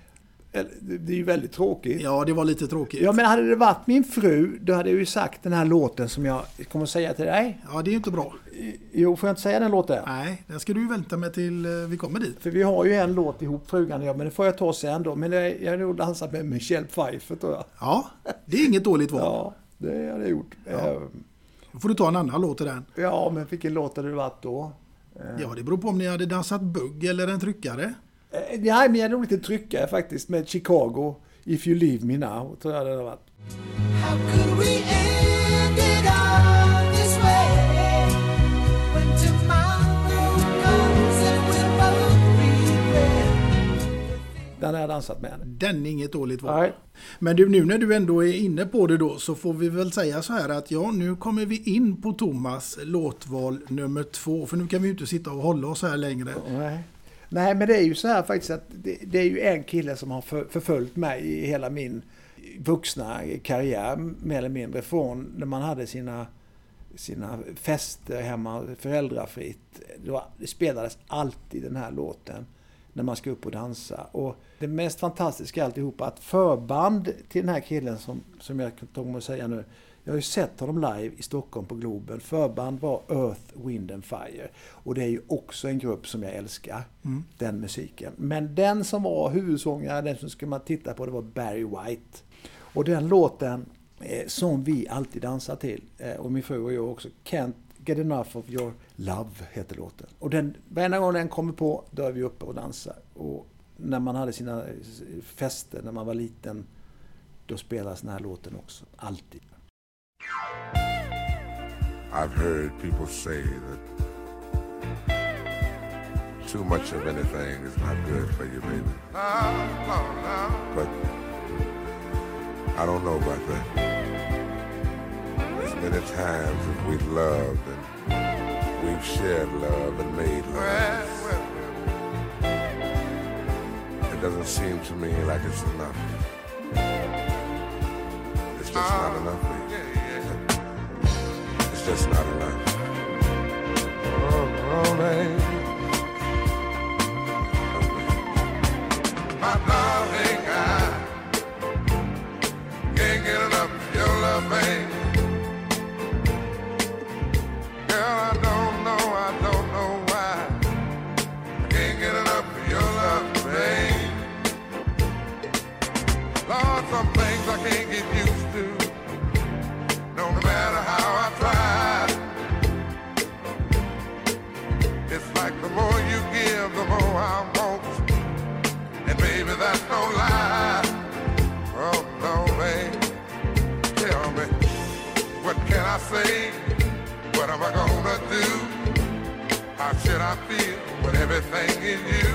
Det är ju väldigt tråkigt. Ja, det var lite tråkigt. Ja, men hade det varit min fru, då hade jag ju sagt den här låten som jag kommer att säga till dig. Ja, det är ju inte bra. Jo, får jag inte säga den låten? Nej, den ska du ju vänta med till eh, vi kommer dit. För vi har ju en låt ihop, frugan och jag, men det får jag ta sen då. Men jag, jag har nog dansat med Michelle Pfeiffer tror jag. Ja, det är inget dåligt val. Ja, det har jag gjort. Ja. Då får du ta en annan låt till den. ja, men vilken låt hade det varit då? Ja, det beror på om ni hade dansat bugg eller en tryckare. Eh, Nej, men jag hade nog inte trycka faktiskt med Chicago. If you leave me now, tror jag det hade varit. Den har jag dansat med. Den är inget dåligt val. Nej. Men du, nu när du ändå är inne på det då så får vi väl säga så här att ja, nu kommer vi in på Thomas låtval nummer två. För nu kan vi ju inte sitta och hålla oss här längre. Nej. Nej, men det är ju så här faktiskt att det, det är ju en kille som har för, förföljt mig i hela min vuxna karriär mer eller mindre. Från när man hade sina, sina fester hemma föräldrafritt. Det, var, det spelades alltid den här låten när man ska upp och dansa. Och det mest fantastiska alltihopa att förband till den här killen som, som jag tog mig att säga nu. Jag har ju sett honom live i Stockholm på Globen. Förband var Earth, Wind and Fire. Och det är ju också en grupp som jag älskar. Mm. Den musiken. Men den som var huvudsångare, den som skulle man titta på, det var Barry White. Och den låten eh, som vi alltid dansar till, eh, och min fru och jag också, Can't Get Enough of Your Love heter låten. Och den, varenda gång den kommer på, då är vi uppe och dansar. Och när man hade sina eh, fester när man var liten, då spelades den här låten också. Alltid. I've heard people say that too much of anything is not good for you, baby. But I don't know about that. As many times as we've loved and we've shared love and made love, it doesn't seem to me like it's enough. It's just not enough, just not enough. Oh, oh, say? What am I gonna do? How should I feel when everything is you?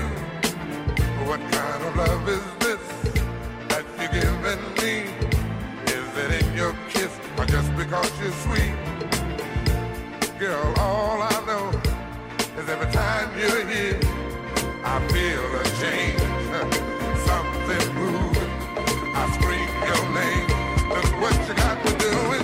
What kind of love is this that you're giving me? Is it in your kiss or just because you're sweet? Girl, all I know is every time you're here, I feel a change. Something moving. I scream your name. Look what you got to do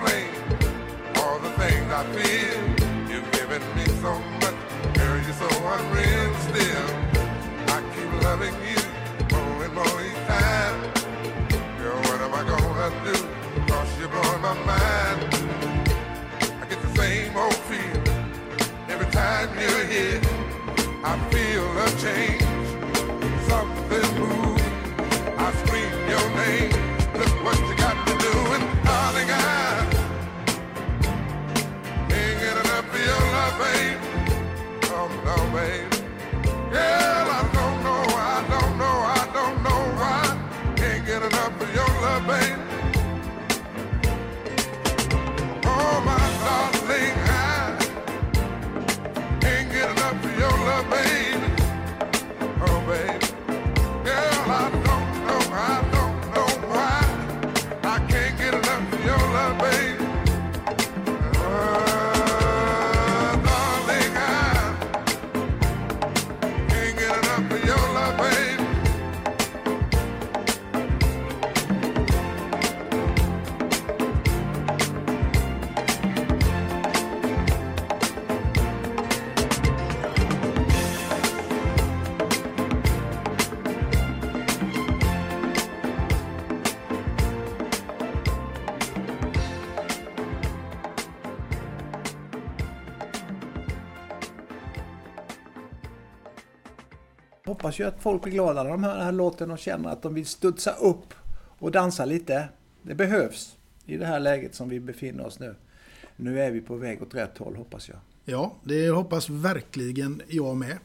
explain all the things I feel? You've given me so much, girl, you're so unreal still. I keep loving you more and more each time. Girl, what am I gonna do? Cause you're blowing my mind. I get the same old feel every time you're here. I feel a change, ju att folk blir glada när de hör den här låten och känner att de vill studsa upp och dansa lite. Det behövs i det här läget som vi befinner oss nu. Nu är vi på väg åt rätt håll hoppas jag. Ja, det hoppas verkligen jag med.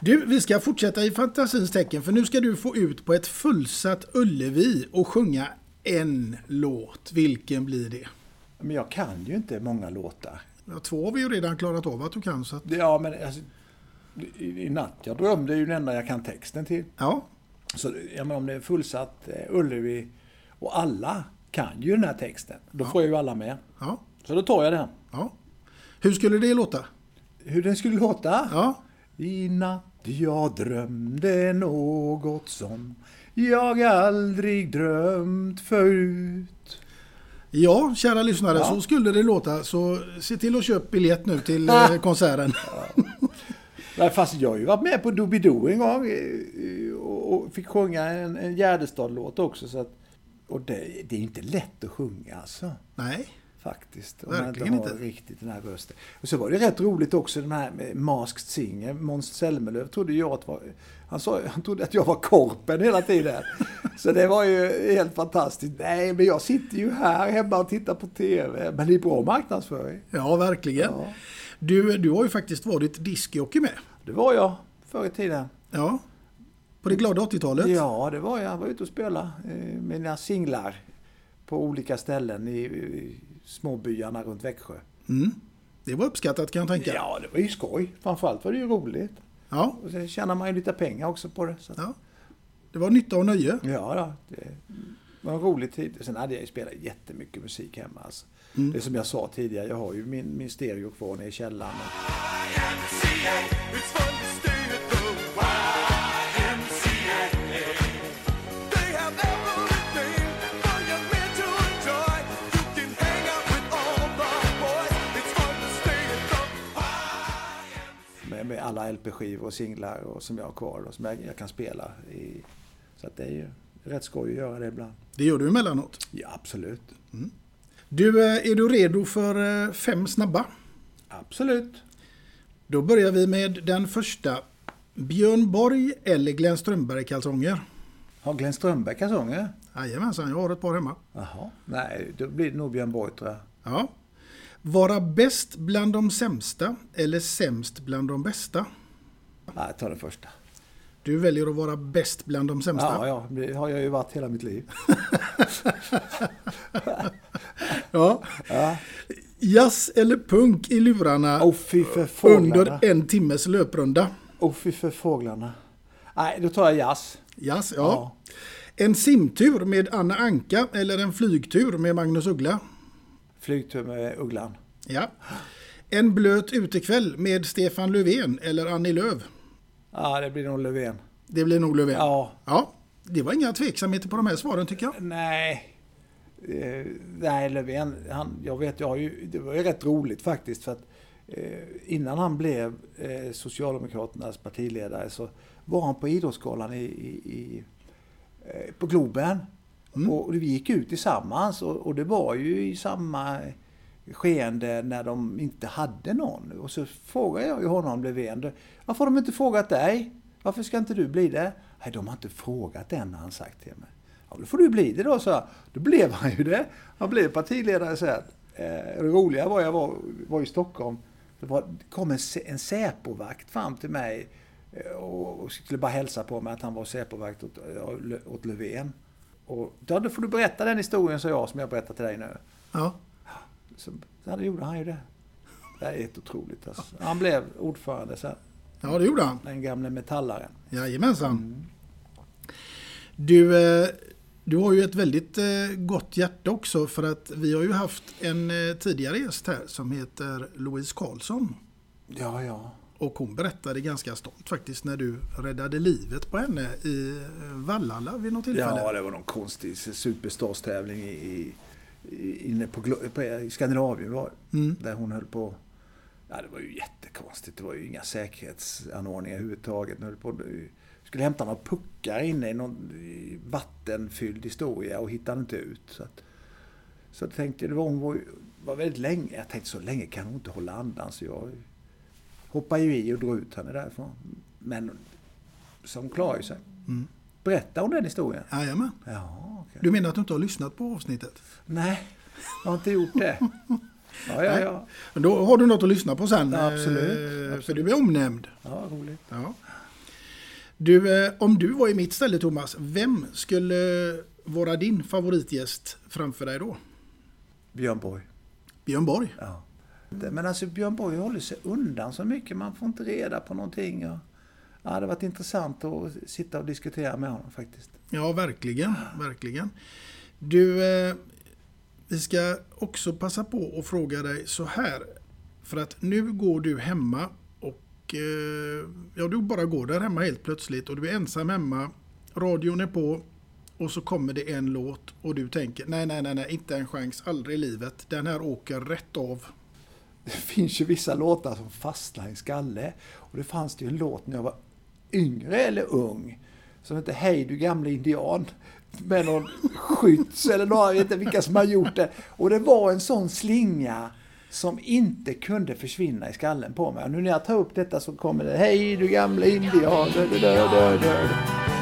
Du, vi ska fortsätta i fantasins tecken för nu ska du få ut på ett fullsatt Ullevi och sjunga en låt. Vilken blir det? Men jag kan ju inte många låtar. Ja, två har vi ju redan klarat av att du kan. Så att... Ja, men alltså, i, i natt jag drömde ju den enda jag kan texten till. Ja. Så jag menar, om det är fullsatt eh, Ullevi och alla kan ju den här texten, då får jag ju alla med. Ja. Så då tar jag den. Ja. Hur skulle det låta? Hur den skulle låta? Ja. I natt jag drömde något som jag aldrig drömt förut. Ja, kära lyssnare, Ja. så skulle det låta. Så se till att köpa biljett nu till eh, konserten. Nej, fast jag har ju varit med på Doobidoo en gång eh, och fick sjunga en, en Gärdestad-låt också. Så att, och det, det är inte lätt att sjunga alltså. Nej. Faktiskt. Om Verkligen man inte har inte. riktigt den här rösten. Och så var det rätt roligt också den här med Masked Singer. Måns Zelmerlöw trodde jag att var, han, sa, han trodde att jag var korpen hela tiden. Så det var ju helt fantastiskt. Nej, men jag sitter ju här hemma och tittar på TV. Men det är bra marknadsföring. Ja, verkligen. Du, du har ju faktiskt varit discjockey med. Det var jag förr i tiden. Ja. På det glada 80-talet. Ja, det var jag. Jag var ute och spelade eh, mina singlar på olika ställen i, småbyarna runt Växjö. Mm. Det var uppskattat kan jag tänka. Ja, det var ju skoj. Framförallt var det ju roligt. Ja. Och sen tjänar man ju lite pengar också på det. Ja. Det var nytta och nöje. Ja, då, det var en rolig tid. Sen hade jag ju spelat jättemycket musik hemma. Alltså. Mm. Det som jag sa tidigare, jag har ju min, min stereo kvar nere i källaren. Med, alla LP-skivor och singlar och, som jag har kvar och som jag, jag kan spela. I, så att det är ju rätt skoj att göra det ibland. Det gör du emellanåt. Ja, absolut. Du, eh, är du redo för eh, fem snabba? Absolut. Då börjar vi med den första. Björn Borg eller Glenn Strömberg kalsonger? Har Glenn Strömberg kalsonger? Jajamensan, jag har ett par hemma. Jaha. Nej, då blir det nog Björn Borg tror jag. Ja. Vara bäst bland de sämsta eller sämst bland de bästa? Nej, jag tar den första. Du väljer att vara bäst bland de sämsta? Ja, ja, det har jag ju varit hela mitt liv. Ja. Ja. Jazz eller punk i lurarna fåglarna. under en timmes löprunda? Åh, fy för fåglarna. Nej, då tar jag jazz. Jazz, ja. En simtur med Anna Anka eller en flygtur med Magnus Uggla? flygtur med Ugglan. Ja. En blöt utekväll med Stefan Löfven eller Annie Lööf? Ja, det blir nog Löfven. Det blir nog Löfven. Ja. ja. Det var inga tveksamheter på de här svaren tycker jag. Nej. Eh, nej, Löfven, han, jag vet, jag har ju, det var ju rätt roligt faktiskt för att eh, innan han blev eh, Socialdemokraternas partiledare så var han på Idrottsgalan i, i, i, på Globen. Och vi gick ut tillsammans och, och det var ju i samma skeende när de inte hade någon. Och så frågade jag ju honom, Löfven, varför har de inte frågat dig? Varför ska inte du bli det? Nej, de har inte frågat än, har han sagt till mig. Ja, då får du bli det då, så jag. Då blev han ju det. Han blev partiledare sen. Eh, det roliga var, jag var, var i Stockholm. Det, var, kom en, en Säpovakt fram till mig eh, och, och skulle bara hälsa på mig att han var Säpovakt åt, åt Löfven. Och ja, då får du berätta den historien, sa jag, som jag berättar till dig nu. Ja. Så, så gjorde han ju det. Det är helt otroligt. Alltså. Han blev ordförande sen. Ja, det gjorde han. Den gamle metallaren. Jajamensan. Du, eh, du har ju ett väldigt eh, gott hjärta också för att vi har ju haft en eh, tidigare gäst här som heter Louise Karlsson. Ja, ja. Och hon berättade ganska stolt faktiskt när du räddade livet på henne i Vallala vid något tillfälle. Ja, det var någon konstig superstarstävling i, inne på, på Skandinavien var. Mm. Där hon höll på. Ja, det var ju jättekonstigt. Det var ju inga säkerhetsanordningar överhuvudtaget. Hon höll på, skulle hämta några puckar inne i någon vattenfylld historia och hittade inte ut. Så, att, så jag tänkte, det var, hon var, var väldigt länge. Jag tänkte så länge kan hon inte hålla andan. Så jag hoppade ju i och drog ut henne därifrån. Men så hon klarade sig. Mm. Berättar hon den historien? Jajamän. Ja, okej. Du menar att du inte har lyssnat på avsnittet? Nej, jag har inte gjort det. Ja, ja, ja. Men då har du något att lyssna på sen. Ja, absolut. eh, För du är omnämnd. Ja, roligt. Ja. Du, eh, om du var i mitt ställe Thomas, vem skulle vara din favoritgäst framför dig då? Björn Borg. Björn Borg? Ja. Men alltså Björn Borg håller sig undan så mycket. Man får inte reda på någonting. Och, ja, det har varit intressant att sitta och diskutera med honom faktiskt. Ja, verkligen. verkligen. Du, eh, vi ska också passa på att fråga dig så här. För att nu går du hemma och eh, ja, du bara går där hemma helt plötsligt och du är ensam hemma. Radion är på och så kommer det en låt och du tänker nej, nej, nej, nej, inte en chans, aldrig i livet. Den här åker rätt av. Det finns ju vissa låtar som fastnar i skalle. Och det fanns det ju en låt när jag var yngre eller ung. Som hette Hej du gamle indian. Med någon skytts eller några, jag vet inte vilka som har gjort det. Och det var en sån slinga som inte kunde försvinna i skallen på mig. Och nu när jag tar upp detta så kommer det Hej du gamle indian.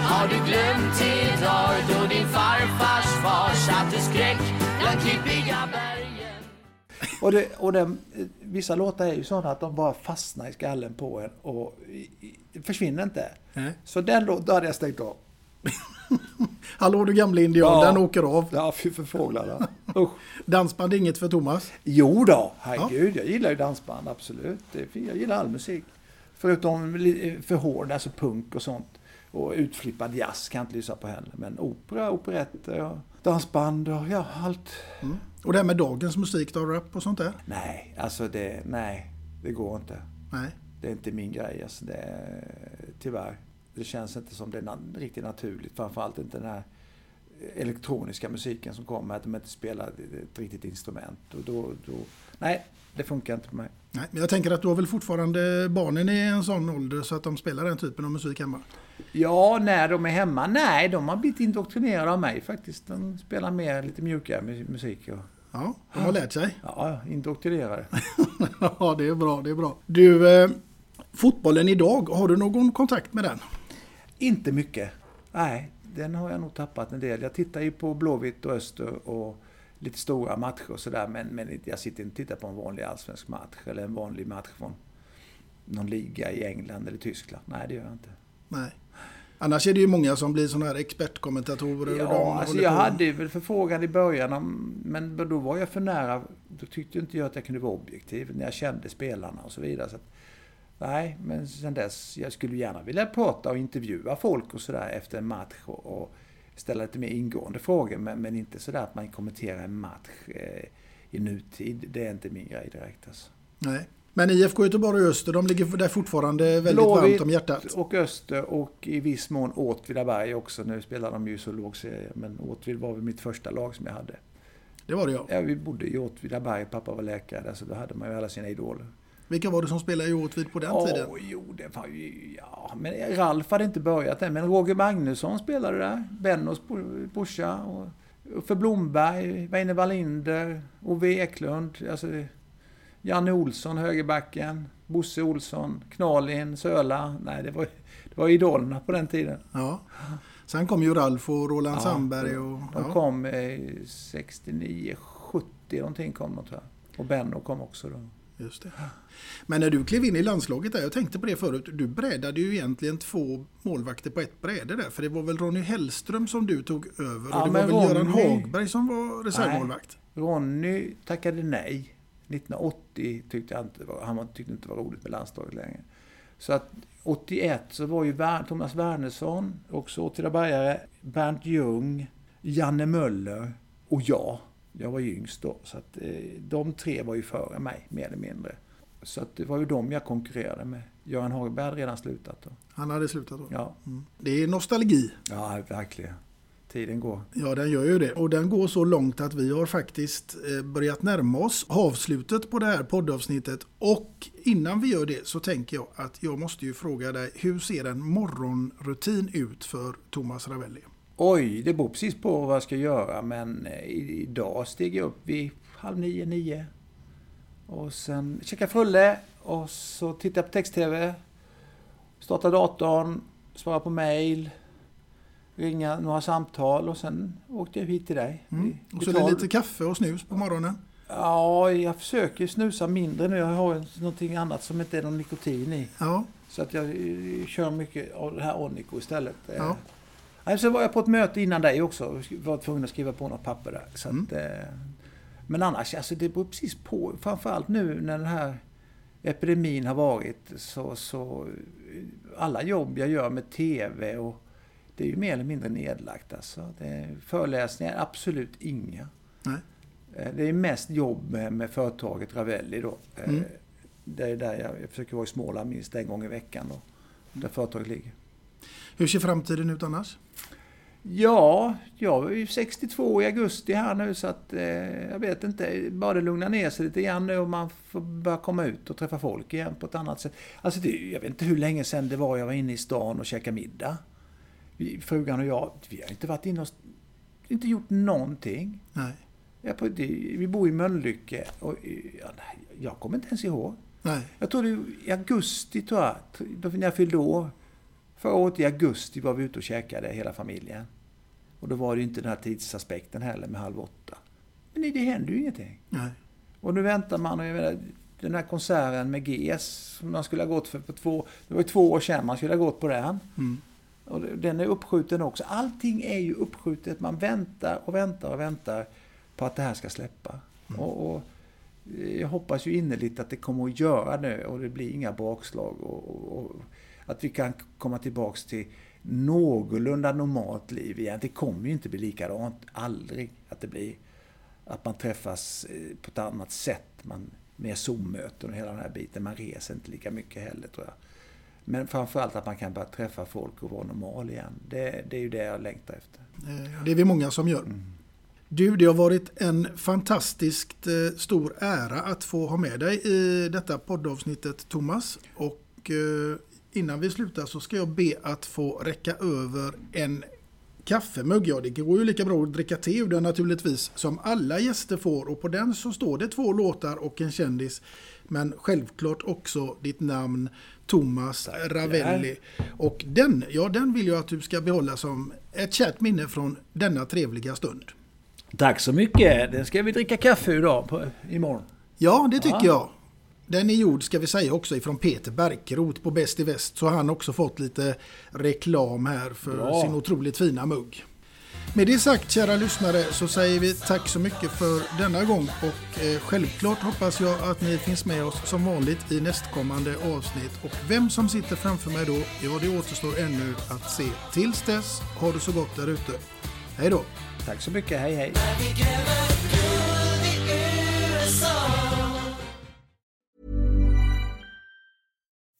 Har du glömt idag då din farfars far satte skräck bland klippiga bergen? Och, det, och den, vissa låtar är ju sådana att de bara fastnar i skallen på en och i, försvinner inte. Nej. Så den då hade jag stängt av. Hallå du gamle indian, Ja. den åker av. Ja, fy för fåglarna. Usch. Dansband är inget för Thomas? Jo då, herregud, jag gillar ju dansband, absolut. Jag gillar all musik. Förutom för hård, alltså punk och sånt. Och utflippad jazz kan jag inte lyssna på heller. Men opera, operetter, och dansband och ja, allt. Mm. Och det här med dagens musik då, rap och sånt där? Nej, alltså det, nej, det går inte. Nej. Det är inte min grej, alltså det, är- tyvärr. Det känns inte som det är na- riktigt naturligt. Framförallt inte den här elektroniska musiken som kommer, att de inte spelar ett riktigt instrument. Och då, då, nej, det funkar inte på mig. Nej, men jag tänker att du har väl fortfarande barnen i en sån ålder så att de spelar den typen av musik hemma? Ja, när de är hemma? Nej, de har blivit indoktrinerade av mig faktiskt. De spelar mer lite mjukare mu- musik. Och... Ja, de har lärt sig. Ja, indoktrinerade. ja, det är bra, det är bra. Du, eh, fotbollen idag, har du någon kontakt med den? Inte mycket. Nej, den har jag nog tappat en del. Jag tittar ju på Blåvitt och Öster och lite stora matcher och sådär. Men, men jag sitter inte och tittar på en vanlig allsvensk match eller en vanlig match från någon liga i England eller Tyskland. Nej, det gör jag inte. Nej. Annars är det ju många som blir sådana här expertkommentatorer. och Ja, alltså håller jag på- hade ju väl förfrågan i början, om, men då var jag för nära. Då tyckte inte jag att jag kunde vara objektiv när jag kände spelarna och så vidare. Så att, nej, men sen dess, jag skulle gärna vilja prata och intervjua folk och sådär efter en match och, och ställa lite mer ingående frågor, men, men inte sådär att man kommenterar en match eh, i nutid, det är inte min grej direkt. Alltså. Nej. Men IFK Göteborg och Öster, de ligger där fortfarande väldigt Blåvitt varmt om hjärtat. och Öster och i viss mån Åtvidaberg också. Nu spelar de ju så låg serie, men Åtvid var väl mitt första lag som jag hade. Det var det ja. Ja, vi bodde i Åtvidaberg, pappa var läkare där, så då hade man ju alla sina idoler. Vilka var det som spelade i Åtvid på den Åh, tiden? Jo, det var ju... Ja, men Ralf hade inte börjat än, men Roger Magnusson spelade där. Bennos brorsa. Och Uffe Blomberg, Weine Wallinder, Ove Eklund. Alltså, Janne Olsson, högerbacken. Bosse Olsson, Knalin, Söla. Nej, det var, det var idolerna på den tiden. Ja. Sen kom ju Ralf och Roland Sandberg. Och, De ja. kom eh, 69, 70 någonting kom de tror jag. Och Benno kom också då. Just det. Men när du klev in i landslaget där, jag tänkte på det förut, du brädade ju egentligen två målvakter på ett bräde där. För det var väl Ronny Hellström som du tog över Ja, och det var väl Göran Ronny- Hagberg som var reservmålvakt? Nej, Ronny tackade nej. 1980 tyckte jag inte var, han tyckte inte var roligt med landslaget längre. Så att 81 så var ju Thomas Wernersson, också Åtvidabergare, Bernt Ljung, Janne Möller och jag. Jag var ju yngst då, så att eh, de tre var ju före mig, mer eller mindre. Så att det var ju de jag konkurrerade med. Göran Hagberg hade redan slutat då. Han hade slutat då. Ja, Det är nostalgi. ja verkligen. Tiden går. Ja, den gör ju det. Och den går så långt att vi har faktiskt eh, börjat närma oss avslutet på det här poddavsnittet. Och innan vi gör det så tänker jag att jag måste ju fråga dig, hur ser en morgonrutin ut för Thomas Ravelli? Oj, det beror precis på vad jag ska göra, men eh, idag stiger jag upp vid halv nio, nio. Och sen käkar frulle och så tittar jag på text-tv. Startar datorn, svarar på mail, ringa några samtal och sen åkte jag hit till dig. Mm. Och så är det lite kaffe och snus på morgonen. Ja, jag försöker snusa mindre nu. Jag har någonting annat som inte är någon nikotin i. Ja. Så att jag eh, kör mycket av det här Onico istället. Eh, Ja. Så var jag på ett möte innan dig också. Var tvungen att skriva på något papper där. Så Mm. att, eh, men annars, alltså det beror precis på. Framförallt nu när den här epidemin har varit så, så alla jobb jag gör med TV och det är ju mer eller mindre nedlagt alltså. Föreläsningar, absolut inga. Nej. Eh, Det är mest jobb med, med företaget Ravelli då. Eh, Mm. Det är där jag, jag försöker vara i Småland minst en gång i veckan då. Där företaget ligger. Hur ser framtiden ut annars? Ja, jag är ju 62 i augusti här nu så att eh, jag vet inte. Bara det lugnar ner sig lite grann nu och man får börja komma ut och träffa folk igen på ett annat sätt. Alltså det, jag vet inte hur länge sedan det var jag var inne i stan och käkade middag. Vi, frugan och jag, vi har inte varit inne och inte gjort någonting. Nej. Jag på, det, vi bor i Mölnlycke och eh, ja, jag kommer inte ens ihåg. Nej. Jag tror det i augusti, tror jag, när jag fyllde år. Förra året i augusti var vi ute och käkade, hela familjen. Och då var det ju inte den här tidsaspekten heller med halv åtta. Men det, det händer ju ingenting. Nej. Och nu väntar man och jag menar, den här konserten med GS som man skulle ha gått för på två, det var ju två år sedan man skulle ha gått på den. Mm. Och den är uppskjuten också. Allting är ju uppskjutet. Man väntar och väntar och väntar på att det här ska släppa. Och, och jag hoppas ju innerligt att det kommer att göra nu och det blir inga bakslag. Och, och, och att vi kan komma tillbaks till någorlunda normalt liv igen. Det kommer ju inte bli likadant. Aldrig att det blir. Att man träffas eh, på ett annat sätt. Man, med Zoom-möten och hela den här biten. Man reser inte lika mycket heller tror jag. Men framförallt att man kan börja träffa folk och vara normal igen. Det, det är ju det jag längtar efter. Eh, Det är vi många som gör. Du, det har varit en fantastiskt eh, stor ära att få ha med dig i detta poddavsnittet Thomas. Och innan vi slutar så ska jag be att få räcka över en kaffemugg. Ja, det går ju lika bra att dricka te ur den naturligtvis som alla gäster får. Och på den så står det två låtar och en kändis. Men självklart också ditt namn Thomas Ravelli. Och den, ja den vill jag att du ska behålla som ett kärt minne från denna trevliga stund. Tack så mycket. Den ska vi dricka kaffe idag, på, imorgon. Ja, det tycker Ja. jag. Den är gjord, ska vi säga också, ifrån Peter Berkerot på Bäst i Väst. Så har han också fått lite reklam här för Bra. sin otroligt fina mugg. Med det sagt, kära lyssnare, så säger vi tack så mycket för denna gång. Och eh, självklart hoppas jag att ni finns med oss som vanligt i nästkommande avsnitt. Och vem som sitter framför mig då, ja det återstår ännu att se. Tills dess, ha det så gott där ute. Hej då! Tack så mycket. Hej hej.